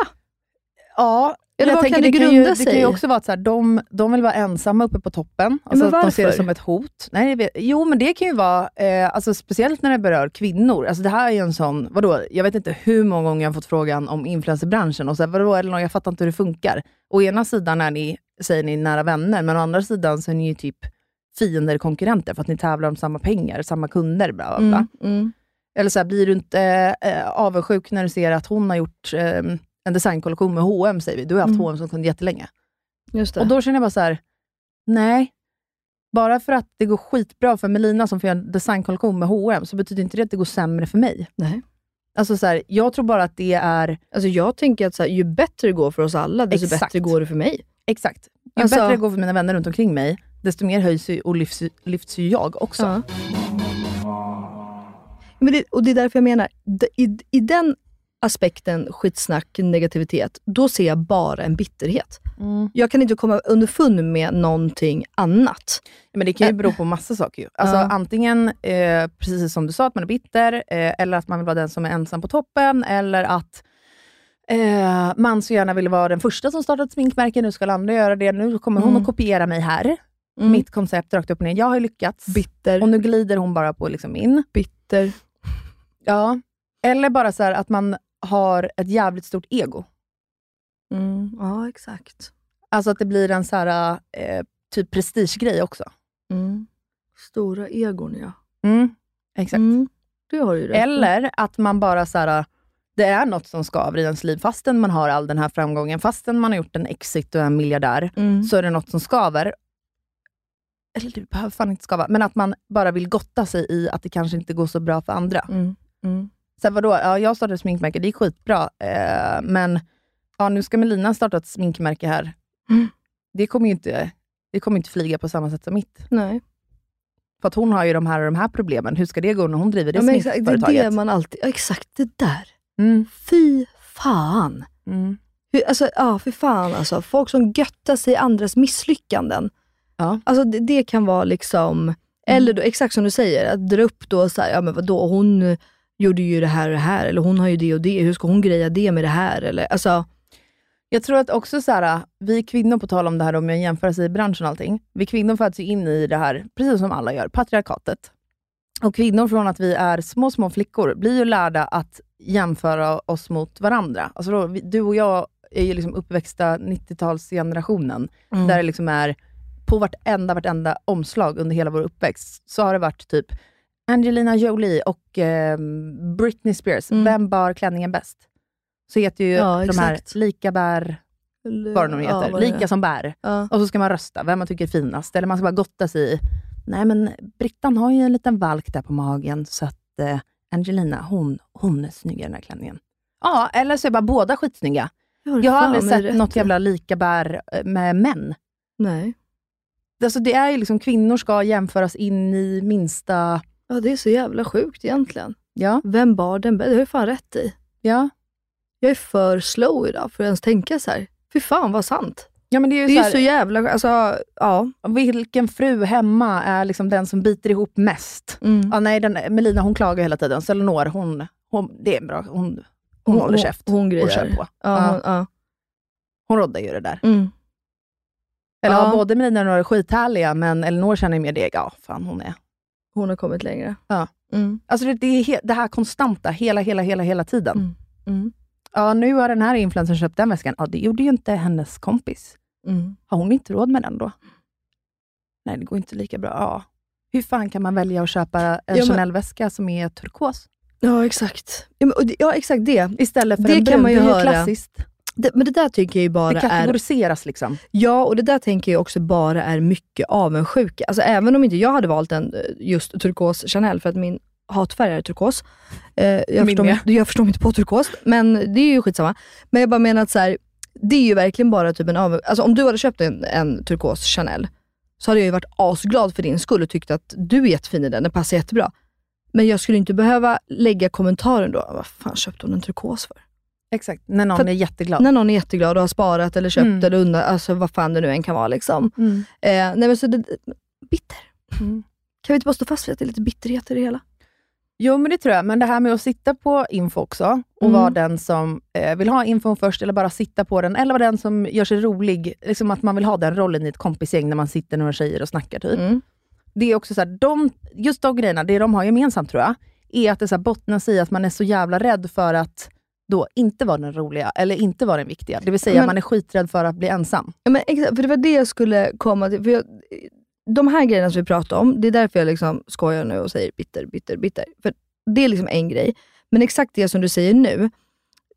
Speaker 3: Ja,
Speaker 4: Eller
Speaker 3: Jag tänker,
Speaker 4: det
Speaker 3: kan ju, Det kan ju också vara att så här, de, de vill vara ensamma uppe på toppen. Alltså
Speaker 4: men
Speaker 3: att de ser det som ett hot. Nej, vet, jo, men det kan ju vara, eh, alltså, speciellt när det berör kvinnor. Alltså, det här är ju en sån, vadå, jag vet inte hur många gånger jag har fått frågan om influencerbranschen. Och så här, vadå, Elinor, jag fattar inte hur det funkar. Å ena sidan är ni, säger ni nära vänner, men å andra sidan så är ni ju typ fiender, konkurrenter, för att ni tävlar om samma pengar, samma kunder. Bla, bla, bla.
Speaker 4: Mm, mm.
Speaker 3: Eller så här, blir du inte eh, avundsjuk när du ser att hon har gjort eh, en designkollektion med H&M säger vi. Du har haft
Speaker 4: Mm.
Speaker 3: H&M som kund jättelänge. Och då känner jag bara så här, nej. Bara för att det går skitbra för Melina som får göra en designkollektion med H&M så betyder inte det att det går sämre för mig.
Speaker 4: Nej.
Speaker 3: Alltså så här, jag tror bara att det är,
Speaker 4: Alltså jag tänker att här, ju bättre det går för oss alla, desto
Speaker 3: Exakt.
Speaker 4: bättre går det för mig.
Speaker 3: exakt. Ju
Speaker 4: Alltså-
Speaker 3: bättre det går för mina vänner runt omkring mig, desto mer höjs och lyfts, lyfts ju jag också.
Speaker 4: Ja. Men det, och det är därför jag menar, i, i den aspekten skitsnack, negativitet, då ser jag bara en bitterhet.
Speaker 3: Mm.
Speaker 4: Jag kan inte komma underfund med någonting annat.
Speaker 3: Men det kan ju bero på massa saker. Ju. Alltså,
Speaker 4: Ja.
Speaker 3: Antingen, eh, precis som du sa, att man är bitter, eh, eller att man vill vara den som är ensam på toppen, eller att eh, man så gärna vill vara den första som startar ett sminkmärke. Nu ska alla andra göra det. Nu kommer hon
Speaker 4: Mm.
Speaker 3: att kopiera mig här.
Speaker 4: Mm.
Speaker 3: Mitt koncept rakt upp och ner. Jag har lyckats.
Speaker 4: Bitter,
Speaker 3: och nu glider hon bara på liksom in.
Speaker 4: bitter.
Speaker 3: Ja. Eller bara så här att man har ett jävligt stort ego.
Speaker 4: Mm. Ja, exakt.
Speaker 3: Alltså att det blir en så här, eh, typ prestigegrej också.
Speaker 4: Mm. Stora egon, ja.
Speaker 3: Mm. Exakt.
Speaker 4: Mm. Det har du rätt.
Speaker 3: Eller att man bara så här, det är något som skaver i ens liv, fastän man har all den här framgången, fastän man har gjort en exit och är en miljardär,
Speaker 4: Mm.
Speaker 3: så är det något som skaver. Eller det behöver fan inte skava, men att man bara vill gotta sig i att det kanske inte går så bra för andra.
Speaker 4: Mm. Mm.
Speaker 3: Så här, vadå? Ja, jag startade ett sminkmärke, det gick skitbra, eh, men ja, nu ska Melina starta ett sminkmärke här.
Speaker 4: Mm.
Speaker 3: Det kommer ju inte, det kommer inte flyga på samma sätt som mitt.
Speaker 4: Nej.
Speaker 3: För att hon har ju de här och de här problemen. Hur ska det gå när hon driver det
Speaker 4: Ja, men exakt, det är
Speaker 3: sminkföretaget?
Speaker 4: det man alltid... Ja, exakt det där.
Speaker 3: Mm.
Speaker 4: Fy fan.
Speaker 3: Mm.
Speaker 4: Hur, alltså, ja, för fan alltså. Folk som göttar sig i andras misslyckanden.
Speaker 3: Ja.
Speaker 4: Alltså, det, det kan vara liksom, eller då, exakt som du säger, att dra upp då så här, ja men vadå, hon gjorde ju det här och det här, eller hon har ju det och det, hur ska hon greja det med det här? Eller, alltså,
Speaker 3: Jag tror att också så här, vi kvinnor, på tal om det här om jag jämför sig i branschen och allting. Vi kvinnor föds ju in i det här, precis som alla gör, patriarkatet. Och kvinnor från att vi är små, små flickor blir ju lärda att jämföra oss mot varandra. Alltså då, du och jag är ju liksom uppväxta 90-talsgenerationen,
Speaker 4: Mm.
Speaker 3: där det liksom är på vartenda, vartenda omslag under hela vår uppväxt, så har det varit typ Angelina Jolie och eh, Britney Spears.
Speaker 4: Mm.
Speaker 3: Vem bar klänningen bäst? Så heter ju
Speaker 4: Ja,
Speaker 3: de här lika bär, vad de
Speaker 4: Ja,
Speaker 3: heter,
Speaker 4: det
Speaker 3: lika som bär.
Speaker 4: Ja.
Speaker 3: Och så ska man rösta, vem man tycker är finast. Eller man ska bara gotta sig i, nej men Brittan har ju en liten valk där på magen, så att eh, Angelina, hon, hon är snygg i den här klänningen. Ja, eller så är bara båda skitsnygga.
Speaker 4: Ja,
Speaker 3: Jag har aldrig sett något jävla lika bär eh, med män.
Speaker 4: Nej.
Speaker 3: Alltså det är ju liksom, kvinnor ska jämföras in i minsta...
Speaker 4: Ja, det är så jävla sjukt egentligen.
Speaker 3: Ja,
Speaker 4: Vem bar den bäst? Det har jag fan rätt i.
Speaker 3: ja.
Speaker 4: Jag är för slow idag för att ens tänka så här. Fy fan vad sant.
Speaker 3: Ja, men det är ju
Speaker 4: Det
Speaker 3: så
Speaker 4: är
Speaker 3: här,
Speaker 4: så jävla, alltså, ja.
Speaker 3: vilken fru hemma är liksom den som biter ihop mest?
Speaker 4: Mm.
Speaker 3: Ja, nej, den, Melina hon klagar hela tiden, så Eleanor, hon, hon, det är bra. Hon, hon, håller käft.
Speaker 4: Hon, hon grejer.
Speaker 3: kör på.
Speaker 4: Ja,
Speaker 3: Ja.
Speaker 4: Hon, ja.
Speaker 3: Hon roddar ju det där.
Speaker 4: Mm.
Speaker 3: Eller
Speaker 4: ja.
Speaker 3: både Melina och Eleanor är skithärliga, men Elinor känner mer det. Ja, fan hon är...
Speaker 4: hon har kommit längre.
Speaker 3: Ja.
Speaker 4: Mm.
Speaker 3: Alltså det, det är det här konstanta, hela, hela, hela, hela tiden.
Speaker 4: Mm. Mm.
Speaker 3: Ja, nu har den här influencern köpt den väskan. Ja, det gjorde ju inte hennes kompis.
Speaker 4: Mm.
Speaker 3: Har hon inte råd med den då? Nej, det går inte lika bra. Ja. Hur fan kan man välja att köpa en
Speaker 4: Ja,
Speaker 3: Chanel-väska som är turkos?
Speaker 4: Ja, exakt. Ja, men, exakt det.
Speaker 3: Istället för
Speaker 4: Det
Speaker 3: en brun.
Speaker 4: kan man ju
Speaker 3: det är ju
Speaker 4: höra.
Speaker 3: klassiskt.
Speaker 4: Det. Men det där tycker jag ju
Speaker 3: Det
Speaker 4: bara är...
Speaker 3: kategoriseras liksom.
Speaker 4: Ja, och det där tänker jag också bara är mycket avundsjuka. Alltså även om inte jag hade valt en eh, just turkos Chanel, för att min hatfärg är turkos. Eh, jag, förstår jag förstår inte på turkos, men det är ju skitsamma. Men jag bara menar att så här, det är ju verkligen bara typ en av... Alltså om du hade köpt en, en turkos Chanel, så hade jag ju varit asglad för din skull och tyckt att du är jättefin i den, den passar jättebra. Men jag skulle inte behöva lägga kommentaren då, vad fan köpte hon en turkos för?
Speaker 3: Exakt, när någon
Speaker 4: För-
Speaker 3: är jätteglad.
Speaker 4: När någon är jätteglad och har sparat eller köpt
Speaker 3: Mm.
Speaker 4: eller undan, alltså vad fan det nu än kan vara. Liksom.
Speaker 3: Mm.
Speaker 4: Eh, nej men så det, bitter.
Speaker 3: Mm.
Speaker 4: Kan vi inte bara stå fast vid att det är lite bitterhet i det hela?
Speaker 3: Jo, men det tror jag. Men det här med att sitta på info också och
Speaker 4: Mm.
Speaker 3: vara den som eh, vill ha infon först, eller bara sitta på den, eller vara den som gör sig rolig. Liksom att man vill ha den rollen i ett kompisgäng när man sitter några tjejer och snackar. Typ.
Speaker 4: Mm.
Speaker 3: Det är också så här, de, just de grejerna, det de har gemensamt tror jag, är att det så här bottnas i att man är så jävla rädd för att då inte vara den roliga, eller inte vara den viktiga. Det vill säga,
Speaker 4: Men-
Speaker 3: man är skiträdd för att bli ensam.
Speaker 4: Ja, men exakt, för det var det jag skulle komma till. För jag, de här grejerna som vi pratar om, det är därför jag liksom skojar nu och säger bitter, bitter, bitter. För det är liksom en grej. Men exakt det som du säger nu,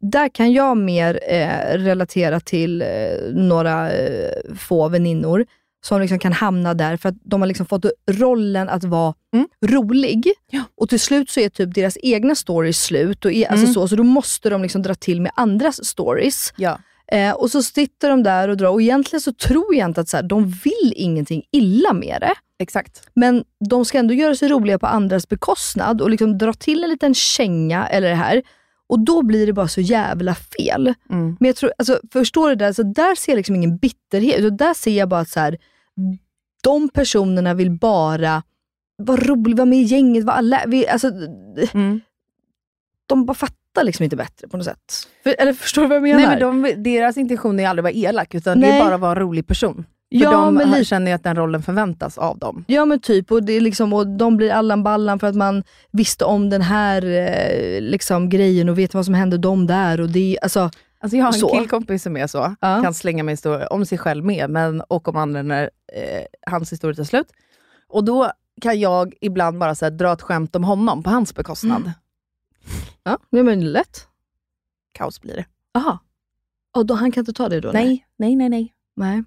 Speaker 4: där kan jag mer eh, relatera till eh, några eh, få väninnor som liksom kan hamna där för att de har liksom fått rollen att vara
Speaker 3: Mm.
Speaker 4: rolig.
Speaker 3: Ja.
Speaker 4: Och till slut så är typ deras egna stories slut. Och alltså
Speaker 3: Mm.
Speaker 4: så, så då måste de liksom dra till med andras stories.
Speaker 3: Ja.
Speaker 4: Eh, och så sitter de där och drar och egentligen så tror jag inte att så här, de vill ingenting illa med det.
Speaker 3: Exakt.
Speaker 4: Men de ska ändå göra sig roliga på andras bekostnad och liksom dra till en liten känga eller det här. Och då blir det bara så jävla fel.
Speaker 3: Mm.
Speaker 4: Men jag tror, alltså, förstår du det? Så där ser jag liksom ingen bitterhet. Utan där ser jag bara att så här, de personerna vill bara vara roliga, vara med i gänget, vara alla, vi, alltså,
Speaker 3: Mm.
Speaker 4: de bara fattar liksom inte bättre på något sätt. För, eller förstår du vad jag menar?
Speaker 3: Nej, men de, deras intention är aldrig att vara elak, utan det
Speaker 4: Nej.
Speaker 3: är bara att vara en rolig person.
Speaker 4: Ja,
Speaker 3: de
Speaker 4: men li-
Speaker 3: känner ju att den rollen förväntas av dem.
Speaker 4: Ja men typ, och, det är liksom, och de blir Allan Ballan för att man visste om den här eh, liksom, grejen och vet vad som hände dem där. Och det, alltså,
Speaker 3: Alltså jag har en
Speaker 4: Så.
Speaker 3: killkompis som är så,
Speaker 4: Ja.
Speaker 3: kan slänga med historier om sig själv med, men, och om andra när eh, hans historia tar slut. Och då kan jag ibland bara så här, dra ett skämt om honom på hans bekostnad.
Speaker 4: Mm. ja, men lätt.
Speaker 3: Kaos blir det.
Speaker 4: Aha. Och då, han kan inte ta det då?
Speaker 3: Nej, nej, nej. nej.
Speaker 4: nej.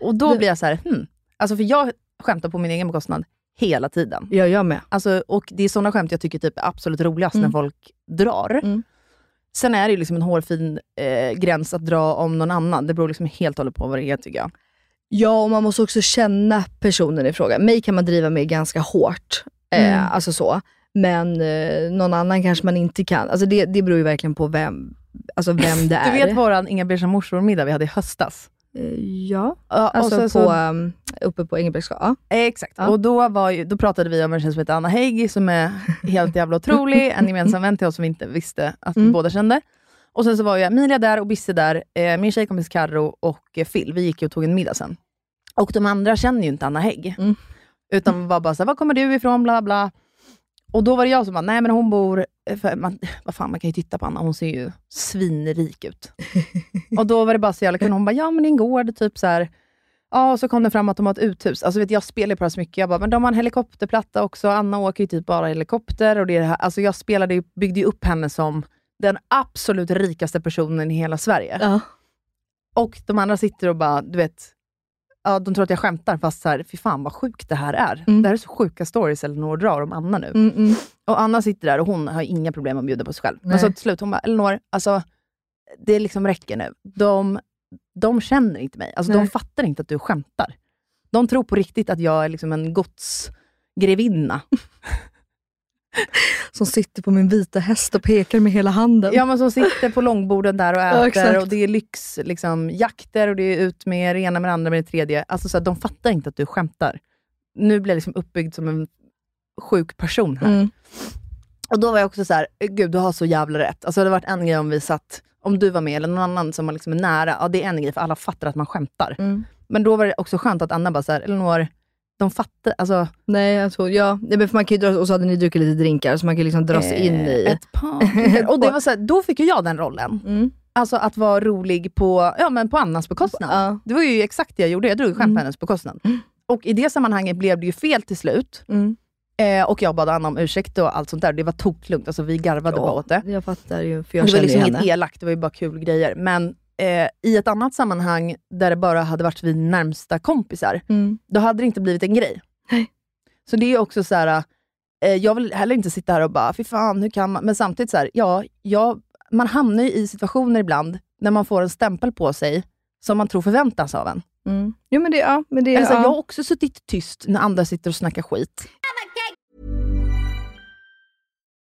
Speaker 3: Och då blir jag så här, hmm. Alltså för jag skämtar på min egen bekostnad hela tiden.
Speaker 4: Ja, jag med.
Speaker 3: Alltså, och det är sådana skämt jag tycker typ är absolut roligast
Speaker 4: Mm.
Speaker 3: när folk drar.
Speaker 4: Mm.
Speaker 3: Sen är det ju liksom en hårfin eh, gräns att dra om någon annan. Det beror liksom helt och hållet på vad det är tycker jag.
Speaker 4: Ja, och man måste också känna personen i fråga. Mig kan man driva med ganska hårt. Eh,
Speaker 3: Mm.
Speaker 4: Alltså så. Men eh, någon annan kanske man inte kan. Alltså det, det beror ju verkligen på vem, alltså vem <laughs> det är.
Speaker 3: Du vet våran Inga-Beige morsor-middag vi hade i höstas?
Speaker 4: Eh, Ja,
Speaker 3: Ja, och
Speaker 4: alltså
Speaker 3: så-
Speaker 4: på,
Speaker 3: så-
Speaker 4: um, uppe på Engelbrektsgatan. Ja.
Speaker 3: Exakt.
Speaker 4: Ja.
Speaker 3: Och då, var ju, då pratade vi om en tjej som heter Anna Hägg, som är <laughs> helt jävla otrolig. En gemensam vän till oss som vi inte visste att vi
Speaker 4: Mm.
Speaker 3: båda kände. Och sen så var ju Emilia där och Bisse där, eh, min tjejkompis Carro och eh, Phil. Vi gick ju och tog en middag sen. Och de andra känner ju inte Anna Hägg.
Speaker 4: Mm.
Speaker 3: Utan var bara såhär, var kommer du ifrån? Bla bla. Och då var det jag som bara, nej men hon bor... eh, man, vad fan, man kan ju titta på Anna, hon ser ju svinrik ut. <laughs> och då var det bara så jävla kul. Hon bara, ja men det är en gård, typ så här. Ja, och så kom det fram att de har ett uthus. Alltså vet, jag spelar ju på det här så mycket. Jag bara, men de har en helikopterplatta också. Anna åker ju typ bara helikopter. Och det det här. Alltså jag spelade, ju- byggde ju upp henne som den absolut rikaste personen i hela Sverige.
Speaker 4: Ja.
Speaker 3: Och de andra sitter och bara, du vet, ja, de tror att jag skämtar, fast så här, fy fan vad sjukt det här är.
Speaker 4: Mm.
Speaker 3: Det här är så sjuka stories Elinor drar om Anna nu.
Speaker 4: Mm, mm.
Speaker 3: Och Anna sitter där och hon har inga problem att bjuda på sig själv. Men
Speaker 4: Nej.
Speaker 3: så till slut, hon bara, Elinor, alltså, det liksom räcker nu. De, de känner inte mig. Alltså, de fattar inte att du skämtar. De tror på riktigt att jag är liksom en godsgrevinna. <laughs>
Speaker 4: Som sitter på min vita häst och pekar med hela handen.
Speaker 3: Ja, men som sitter på långborden där och <laughs>
Speaker 4: Ja,
Speaker 3: äter
Speaker 4: exakt.
Speaker 3: och det är lyx, liksom, jakter och det är ut med det ena med det andra med det tredje. Alltså, så här, de fattar inte att du skämtar. Nu blir jag liksom uppbyggd som en sjuk person här.
Speaker 4: Mm.
Speaker 3: Och då var jag också så här, gud du har så jävla rätt. Alltså det hade varit en grej om vi satt, om du var med eller någon annan som var liksom nära, ja det är en grej för alla fattar att man skämtar.
Speaker 4: Mm.
Speaker 3: Men då var det också skönt att Anna bara såhär, Elinor, de fattar, alltså
Speaker 4: Nej, jag tror, ja. Nej, men för man kan ju dra, och så hade ni druckit lite drinkar, så man kan liksom dra sig
Speaker 3: eh,
Speaker 4: in i...
Speaker 3: ett par. <laughs> och det var så här, då fick ju jag den rollen.
Speaker 4: Mm.
Speaker 3: Alltså att vara rolig på, ja, men på Annas bekostnad.
Speaker 4: Ja.
Speaker 3: Det var ju exakt det jag gjorde, jag drog skämt
Speaker 4: Mm.
Speaker 3: på hennes bekostnad. Och i det sammanhanget blev det ju fel till slut.
Speaker 4: Mm.
Speaker 3: Eh, och jag bad Anna om ursäkt och allt sånt där. Det var toklugnt, alltså vi garvade bara åt det.
Speaker 4: Jag fattar ju, för jag
Speaker 3: det var
Speaker 4: känner
Speaker 3: liksom inget elakt, det var ju bara kul grejer. Men eh, i ett annat sammanhang, där det bara hade varit vi närmsta kompisar,
Speaker 4: Mm.
Speaker 3: då hade det inte blivit en grej.
Speaker 4: Nej.
Speaker 3: Så det är också så här, eh, jag vill heller inte sitta här och bara, fy fan, hur kan man? Men samtidigt, så här, ja, ja, man hamnar ju i situationer ibland, när man får en stämpel på sig, som man tror förväntas av en.
Speaker 4: Mm. Jo men det, ja, men det,
Speaker 3: Eller så här,
Speaker 4: ja.
Speaker 3: Jag har också suttit tyst när andra sitter och snackar skit.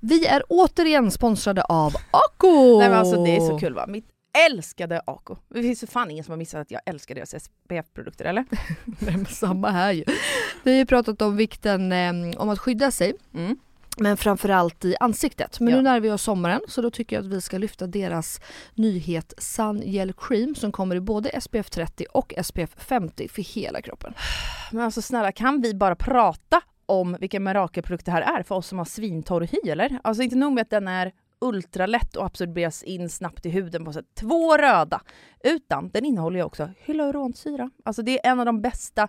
Speaker 4: Vi är återigen sponsrade av Ako!
Speaker 3: Nej men alltså det är så kul va. Mitt älskade Ako. Det finns ju fan ingen som har missat att jag älskar deras SPF-produkter eller? <laughs>
Speaker 4: Nej, men samma här ju. Vi har ju pratat om vikten eh, om att skydda sig.
Speaker 3: Mm.
Speaker 4: Men framförallt i ansiktet. Men
Speaker 3: Ja.
Speaker 4: nu närmar vi oss sommaren så då tycker jag att vi ska lyfta deras nyhet Sun Gel Cream som kommer i både SPF 30 och SPF 50 för hela kroppen. <sighs>
Speaker 3: Men alltså snälla kan vi bara prata om vilken mirakelprodukt det här är för oss som har svintorr hy eller? Alltså inte nog med att den är ultralätt och absorberas in snabbt i huden på sätt två röda. Utan den innehåller ju också hyaluronsyra. Alltså det är en av de bästa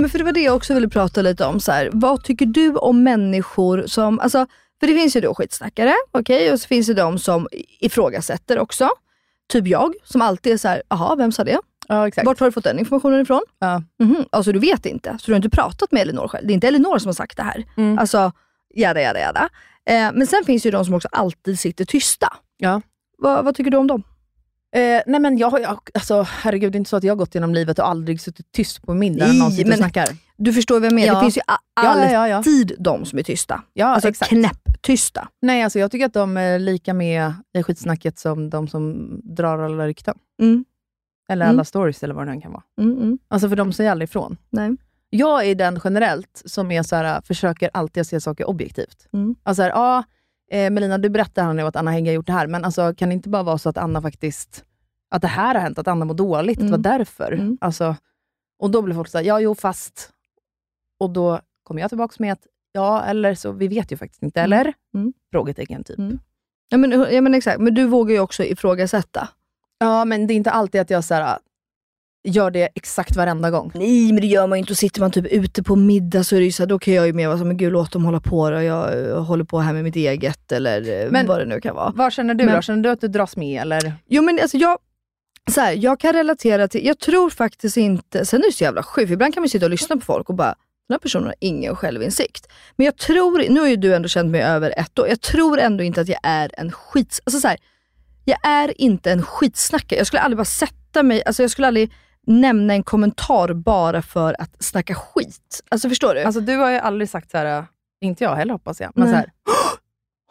Speaker 4: men för det var det jag också ville prata lite om. Så här. Vad tycker du om människor som, alltså, för det finns ju då skitsnackare, okej, och så finns det de som ifrågasätter också. Typ jag, som alltid är så här, jaha, vem sa det?
Speaker 3: Ja exakt.
Speaker 4: Vart har du fått den informationen ifrån?
Speaker 3: Ja.
Speaker 4: Mhm, Alltså du vet inte, så du har inte pratat med Elinor själv. Det är inte Elinor som har sagt det här.
Speaker 3: Mm.
Speaker 4: Alltså, jada jada jada. Eh, men sen finns ju de som också alltid sitter tysta.
Speaker 3: Ja.
Speaker 4: Vad, vad tycker du om dem?
Speaker 3: Eh, nej men jag har alltså herregud det är inte så att jag har gått genom livet och aldrig suttit tyst på middag när någon sitter och snackar.
Speaker 4: Du förstår vad jag menar.
Speaker 3: Ja.
Speaker 4: Det finns ju a-
Speaker 3: Ja, ja,
Speaker 4: alltid de som är tysta.
Speaker 3: Ja
Speaker 4: alltså
Speaker 3: exakt.
Speaker 4: knäpptysta.
Speaker 3: Nej alltså jag tycker att de är lika med i skitsnacket som de som drar alla rykten.
Speaker 4: Mm.
Speaker 3: Eller
Speaker 4: Mm.
Speaker 3: alla stories eller vad det nu kan vara.
Speaker 4: Mm, mm.
Speaker 3: Alltså för de säger aldrig ifrån.
Speaker 4: Nej.
Speaker 3: Jag är den generellt som är så här, försöker alltid se saker objektivt.
Speaker 4: Mm.
Speaker 3: Alltså här, ja, eh, Melina du berättar här nu att Anna Hägg har gjort det här, men alltså, kan det inte bara vara så att Anna faktiskt, att det här har hänt, att Anna mår dåligt,
Speaker 4: Mm.
Speaker 3: att det var därför.
Speaker 4: Mm.
Speaker 3: Alltså, och då blir folk såhär, ja jo fast. Och då kommer jag tillbaka med att, ja eller så, vi vet ju faktiskt inte,
Speaker 4: Mm.
Speaker 3: eller?
Speaker 4: Mm.
Speaker 3: Frågetecken typ.
Speaker 4: Mm. Ja, men, ja men exakt, men du vågar ju också ifrågasätta.
Speaker 3: Ja, men det är inte alltid att jag så här, gör det exakt varenda gång.
Speaker 4: Nej men det gör man ju inte. Och sitter man typ ute på middag så är det ju så här, då kan jag ju mer vara så här, men gud låt dem hålla på då. Jag eh, håller på här med mitt eget eller eh,
Speaker 3: Men-
Speaker 4: vad det nu kan vara.
Speaker 3: Vad känner du
Speaker 4: Men-
Speaker 3: då? Känner du att du dras med eller?
Speaker 4: Jo men alltså jag, så här, jag kan relatera till, jag tror faktiskt inte, sen är det så jävla sjukt, ibland kan man sitta och lyssna på folk och bara, den här personen har ingen självinsikt. Men jag tror, nu har ju du ändå känt mig över ett år, jag tror ändå inte att jag är en skit, alltså så här, jag är inte en skitsnackare. Jag skulle aldrig bara sätta mig, alltså jag skulle aldrig nämna en kommentar bara för att snacka skit. Alltså förstår du?
Speaker 3: Alltså du har ju aldrig sagt så här, inte jag heller hoppas jag, men
Speaker 4: Nej.
Speaker 3: så här,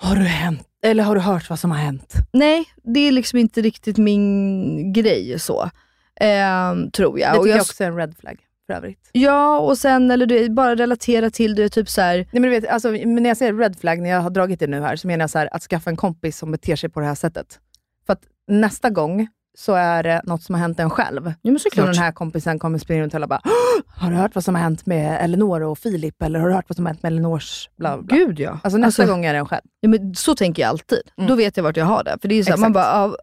Speaker 3: har du hänt? Eller har du hört vad som har hänt?
Speaker 4: Nej, det är liksom inte riktigt min grej så. Ehm, tror jag.
Speaker 3: Det
Speaker 4: Och
Speaker 3: tycker jag
Speaker 4: jag
Speaker 3: också är en red flag för övrigt.
Speaker 4: Ja, och sen eller du, bara relatera till det, typ så här.
Speaker 3: Nej, men du vet, alltså, när jag säger red flag, när jag har dragit det nu här, så menar jag så här, att skaffa en kompis som beter sig på det här sättet. För att nästa gång så är det något som har hänt en själv.
Speaker 4: Ja,
Speaker 3: så den här kompisen kommer springa runt och alla bara "Åh, Har du hört vad som har hänt med Elinor och Filip? Eller har du hört vad som har hänt med Elinors bla bla?
Speaker 4: Gud ja.
Speaker 3: Alltså nästa
Speaker 4: Alltså-
Speaker 3: gång är det en själv.
Speaker 4: Ja, men så tänker jag alltid.
Speaker 3: Mm.
Speaker 4: Då vet jag vart jag har det. För det är så här, man bara, ja,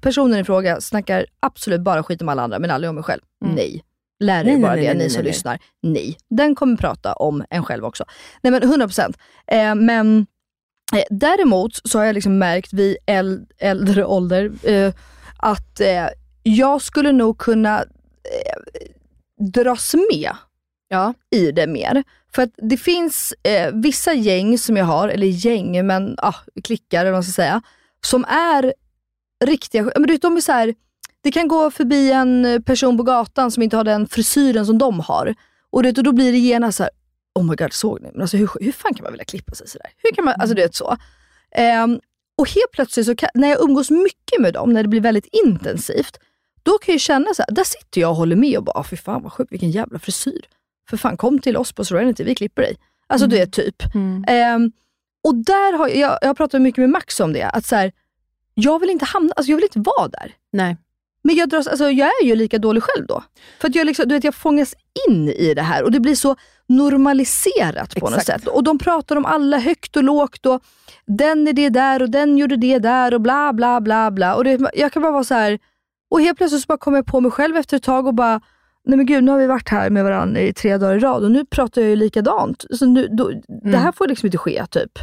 Speaker 4: personen i fråga snackar absolut bara skit om alla andra, men aldrig om mig själv.
Speaker 3: Mm.
Speaker 4: Nej. Lär er bara
Speaker 3: nej,
Speaker 4: det,
Speaker 3: nej,
Speaker 4: ni som
Speaker 3: nej.
Speaker 4: lyssnar. Nej. Den kommer prata om en själv också. Nej men 100%. Eh, men eh, däremot så har jag liksom märkt vid äl- äldre ålder eh, att eh, jag skulle nog kunna eh, dras med
Speaker 3: Ja.
Speaker 4: i det mer. För att det finns eh, vissa gäng som jag har, eller gäng, men ah, klickar eller vad man ska säga, som är riktiga, men du vet, de är så här, det kan gå förbi en person på gatan som inte har den frisyren som de har. Och, du vet, och då blir det genast så här, oh my god, såg ni? Men alltså, hur, hur fan kan man vilja klippa sig sådär? Hur kan man, alltså du vet så. Ehm, och helt plötsligt, så kan, när jag umgås mycket med dem, när det blir väldigt intensivt, då kan jag känna så här, där sitter jag och håller med och bara, "Ah, fy fan vad sjukt, vilken jävla frisyr. För fan, kom till oss på Serenity, vi klipper dig. Alltså du vet, typ. Ehm, och där har jag, jag har pratat mycket med Max om det, att så här, jag vill inte hamna, alltså jag vill inte vara där.
Speaker 3: Nej.
Speaker 4: Men jag, dras, alltså jag är ju lika dålig själv då. För att jag, liksom, du vet, jag fångas in i det här och det blir så normaliserat på något
Speaker 3: Exakt.
Speaker 4: sätt. Och de pratar om alla högt och lågt och den är det där och den gjorde det där och bla bla bla bla. Och det, jag kan bara vara så här och helt plötsligt så bara kommer jag på mig själv efter ett tag och bara, nej men gud nu har vi varit här med varandra i tre dagar i rad och nu pratar jag ju likadant. Så nu, då, Det här får liksom inte ske typ.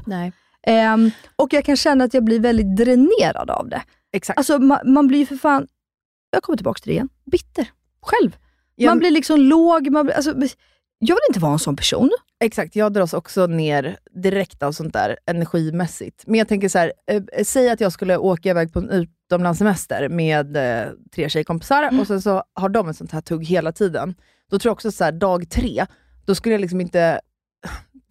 Speaker 4: Ehm, och jag kan känna att jag blir väldigt dränerad av det.
Speaker 3: Exakt.
Speaker 4: Alltså man, man blir ju för fan, jag kommer tillbaka till det igen, bitter. Själv. Man blir liksom låg, man blir, alltså, jag vill inte vara en sån person.
Speaker 3: Exakt, jag dras också ner direkt av sånt där energimässigt. Men jag tänker så här, eh, säg att jag skulle åka iväg på en utomlandssemester med eh, tre tjejkompisar och sen så har de ett sånt här tugg hela tiden. Då tror jag också så här, dag tre, då skulle jag liksom inte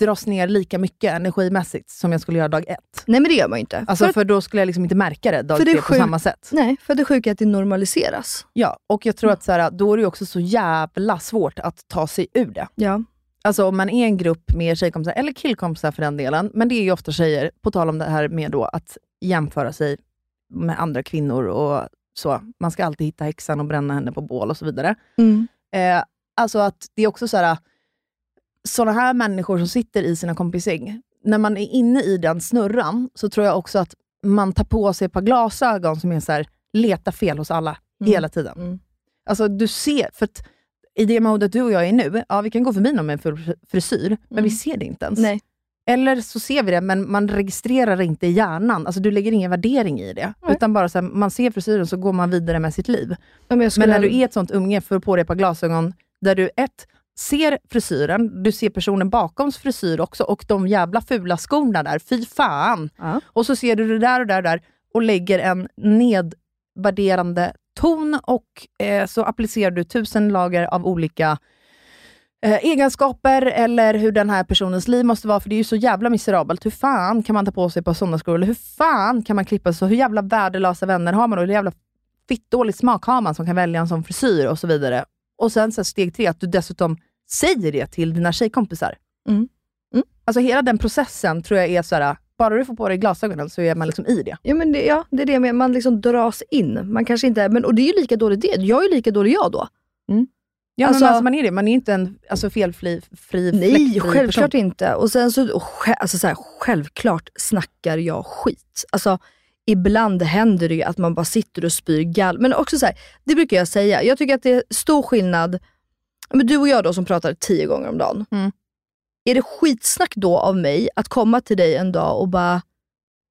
Speaker 3: dras ner lika mycket energimässigt som jag skulle göra dag ett.
Speaker 4: Nej men det gör man ju inte.
Speaker 3: Alltså,
Speaker 4: för,
Speaker 3: för, då skulle jag liksom inte märka det dag tre på samma sätt.
Speaker 4: Nej, för det sjuka är att det normaliseras.
Speaker 3: Ja, och jag tror att så här, då är det också så jävla svårt att ta sig ur det.
Speaker 4: Ja.
Speaker 3: Alltså om man är en grupp med tjejkompisar, eller killkompisar för den delen, men det är ju ofta tjejer, på tal om det här med då att jämföra sig med andra kvinnor och så. Man ska alltid hitta häxan och bränna henne på bål och så vidare.
Speaker 4: Mm.
Speaker 3: Eh, alltså att det är också så här, sådana här människor som sitter i sina kompisgäng, när man är inne i den snurran, så tror jag också att man tar på sig ett par glasögon som är så här, leta fel hos alla,
Speaker 4: Mm.
Speaker 3: hela tiden.
Speaker 4: Mm.
Speaker 3: Alltså du ser, för att i det modet du och jag är nu, ja vi kan gå förbi någon med en frisyr, men vi ser det inte ens.
Speaker 4: Nej.
Speaker 3: Eller så ser vi det, men man registrerar det inte i hjärnan. Alltså du lägger ingen värdering i det.
Speaker 4: Nej.
Speaker 3: Utan bara så här, man ser frisyren så går man vidare med sitt liv.
Speaker 4: Ja, men
Speaker 3: Men när du är ett sånt umgänge, för på dig ett par glasögon, där du ett, ser frisyren, du ser personen bakoms frisyr också och de jävla fula skorna där, fy fan!
Speaker 4: Ja.
Speaker 3: Och så ser du det där och där och där och lägger en nedvärderande ton och eh, så applicerar du tusen lager av olika eh, egenskaper eller hur den här personens liv måste vara, för det är ju så jävla miserabelt. Hur fan kan man ta på sig på sådana skor? Eller hur fan kan man klippa sig så? Hur jävla värdelösa vänner har man? Och hur jävla fittdålig smak har man som kan välja en sån frisyr och så vidare. Och sen så steg tre, att du dessutom säger det till dina tjejkompisar.
Speaker 4: Mm. Mm.
Speaker 3: Alltså hela den processen tror jag är så här, bara du får på dig glasögonen så är man liksom i det.
Speaker 4: Ja, men det, ja, det är det med, man liksom dras in. Man kanske inte, men, och det är ju lika dåligt det. Jag är ju lika dålig jag då.
Speaker 3: Ja,
Speaker 4: Alltså-
Speaker 3: men alltså, man är det. Man är inte en alltså, felfri, fri,
Speaker 4: Nej, självklart
Speaker 3: person.
Speaker 4: inte. Och sen så, och, alltså så här, självklart snackar jag skit. Alltså, ibland händer det ju att man bara sitter och spyr gall. Men också så här, det brukar jag säga. Jag tycker att det är stor skillnad. Men du och jag då som pratar tio gånger om dagen.
Speaker 3: Mm.
Speaker 4: Är det skitsnack då av mig att komma till dig en dag och bara,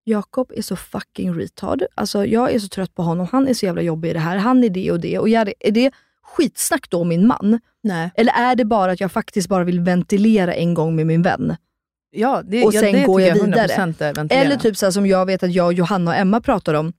Speaker 4: Jakob är så fucking retard. Alltså jag är så trött på honom. Han är så jävla jobbig i det här. Han är det och det. Och jag, är det skitsnack då om min man?
Speaker 3: Nej.
Speaker 4: Eller är det bara att jag faktiskt bara vill ventilera en gång med min vän?
Speaker 3: Ja, det,
Speaker 4: och
Speaker 3: ja,
Speaker 4: sen
Speaker 3: det
Speaker 4: går jag
Speaker 3: tycker
Speaker 4: vidare.
Speaker 3: 100% är ventilera.
Speaker 4: Eller typ så som jag vet att jag, Johanna och Emma pratar om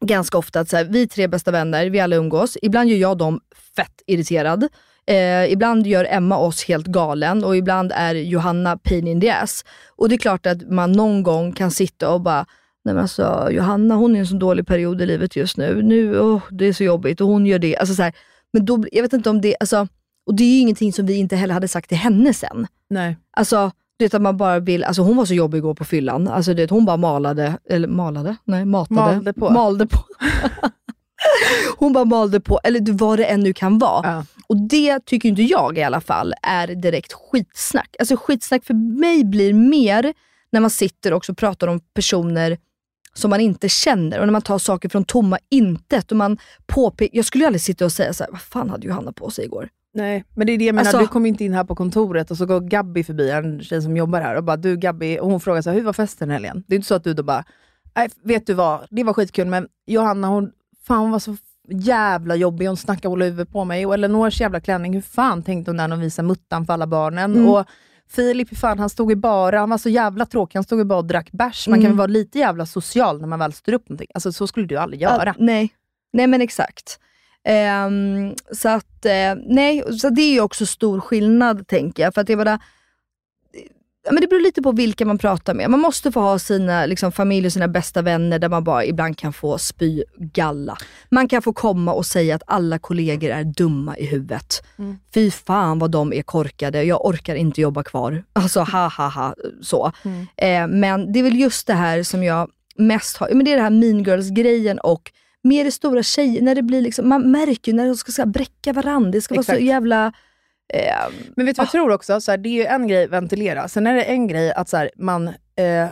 Speaker 4: ganska ofta. Att så här, vi är tre bästa vänner, vi alla umgås. Ibland gör jag dem fett irriterad. Eh, ibland gör Emma oss helt galen och ibland är Johanna pain in the ass. Och det är klart att man någon gång kan sitta och bara Nej men alltså Johanna hon är i en så dålig period i livet just nu. Nu, oh, det är så jobbigt och hon gör det. Alltså så här, men då, jag vet inte om det, alltså, och det är ju ingenting som vi inte heller hade sagt till henne sen.
Speaker 3: Nej.
Speaker 4: Alltså, du vet att man bara vill, alltså hon var så jobbig igår på fyllan. Alltså du vet, hon bara malade, eller malade? Nej, matade.
Speaker 3: Malde på.
Speaker 4: Malde på. <laughs> hon bara malde på, eller du, vad det än nu kan vara.
Speaker 3: Ja.
Speaker 4: Och det tycker inte jag i alla fall är direkt skitsnack. Alltså skitsnack för mig blir mer när man sitter och också pratar om personer som man inte känner och när man tar saker från tomma intet. Och man påpe- jag skulle ju aldrig sitta och säga så här, vad fan hade Johanna på sig igår?
Speaker 3: Nej, men det är det jag menar.
Speaker 4: Alltså-
Speaker 3: du kommer inte in här på kontoret och så går Gabby förbi, en tjej som jobbar här, och bara du Gabby, och hon frågar så här, hur var festen helgen? Det är inte så att du då bara, nej vet du vad, det var skitkul men Johanna hon, fan hon var så jävla jobbig, hon snackade hålla huvudet på mig. Och Eleonors jävla klänning, hur fan tänkte hon när hon visade muttan för alla barnen?
Speaker 4: Mm.
Speaker 3: Och Filip, fan, han stod i bara, han var så jävla tråkig, han stod i bara och drack bärs. Man kan
Speaker 4: Mm.
Speaker 3: väl vara lite jävla social när man väl står upp någonting. Alltså så skulle du aldrig göra.
Speaker 4: Ja, nej. nej, men exakt. Ehm, så att, eh, nej, så det är ju också stor skillnad tänker jag. För att jag bara, men det beror lite på vilka man pratar med. Man måste få ha sina liksom, familj och sina bästa vänner där man bara ibland kan få spy galla. Man kan få komma och säga att alla kollegor är dumma i huvudet.
Speaker 3: Mm.
Speaker 4: Fy fan vad de är korkade, jag orkar inte jobba kvar. <laughs> Alltså ha ha ha, så.
Speaker 3: Mm.
Speaker 4: Eh, men det är väl just det här som jag mest har, men det är det här mean girls grejen och mer det stora tjejer, när det blir liksom, man märker ju när de ska, ska bräcka varandra, det ska vara
Speaker 3: Exakt.
Speaker 4: så jävla... Eh,
Speaker 3: Men vet du vad jag tror också? Så här, det är ju en grej ventilera. Sen är det en grej att så här, man eh,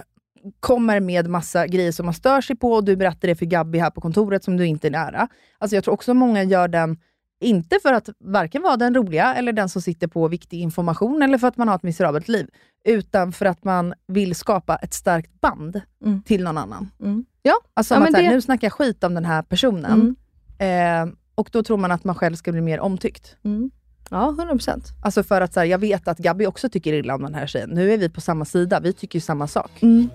Speaker 3: kommer med massa grejer som man stör sig på och du berättar det för Gabby här på kontoret som du inte är nära. Alltså jag tror också många gör den, inte för att varken vara den roliga eller den som sitter på viktig information eller för att man har ett miserabelt liv, utan för att man vill skapa ett starkt band
Speaker 4: Mm.
Speaker 3: till någon annan.
Speaker 4: Mm. Ja,
Speaker 3: Alltså
Speaker 4: Ja,
Speaker 3: att här,
Speaker 4: det-
Speaker 3: nu snackar jag skit om den här personen, eh, och då tror man att man själv ska bli mer omtyckt.
Speaker 4: mm. Ja, 100%.
Speaker 3: Alltså för att så här, jag vet att Gabby också tycker illa om den här tjejen. Nu är vi på samma sida, vi tycker ju samma sak.
Speaker 4: Mm.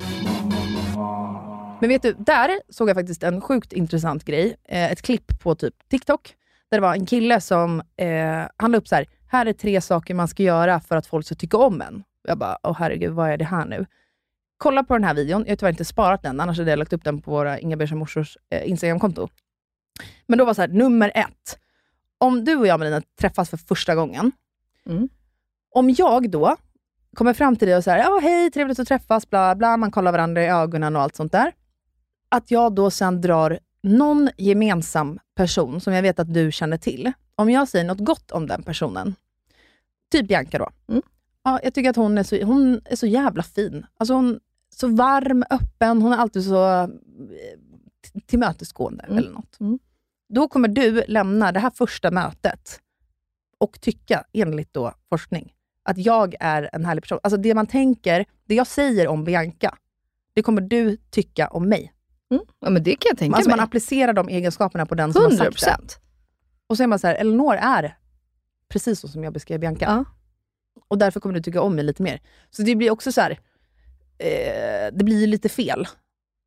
Speaker 3: Men vet du, där såg jag faktiskt en sjukt intressant grej. Eh, ett klipp på typ TikTok, där det var en kille som, eh, han la upp så här, här är tre saker man ska göra för att folk ska tycka om en. Jag bara, åh herregud, vad är det här nu? Kolla på den här videon, jag har tyvärr inte sparat den, annars hade jag lagt upp den på våra Inga Beige morsors eh, Instagramkonto. Men då var så här, nummer ett. Om du och jag Melina träffas för första gången,
Speaker 4: Mm.
Speaker 3: om jag då kommer fram till dig och säger ja hej, trevligt att träffas, bla bla, man kollar varandra i ögonen och allt sånt där. Att jag då sen drar någon gemensam person som jag vet att du känner till. Om jag säger något gott om den personen, typ Bianca då.
Speaker 4: Mm.
Speaker 3: Ja, jag tycker att hon är så, hon är så jävla fin. Alltså hon så varm, öppen, hon är alltid så eh, tillmötesgående
Speaker 4: Mm.
Speaker 3: eller något.
Speaker 4: Mm.
Speaker 3: Då kommer du lämna det här första mötet och tycka, enligt då forskning, att jag är en härlig person. Alltså det man tänker, det jag säger om Bianca, det kommer du tycka om mig.
Speaker 4: Mm. Ja, men det kan jag tänka
Speaker 3: Alltså man
Speaker 4: mig.
Speaker 3: applicerar de egenskaperna på den som har
Speaker 4: 100%.
Speaker 3: sagt det. Och så är man så här, Elinor är precis så som jag beskrev Bianca.
Speaker 4: Ja.
Speaker 3: Och därför kommer du tycka om mig lite mer. Så det blir också så här, eh, det blir lite fel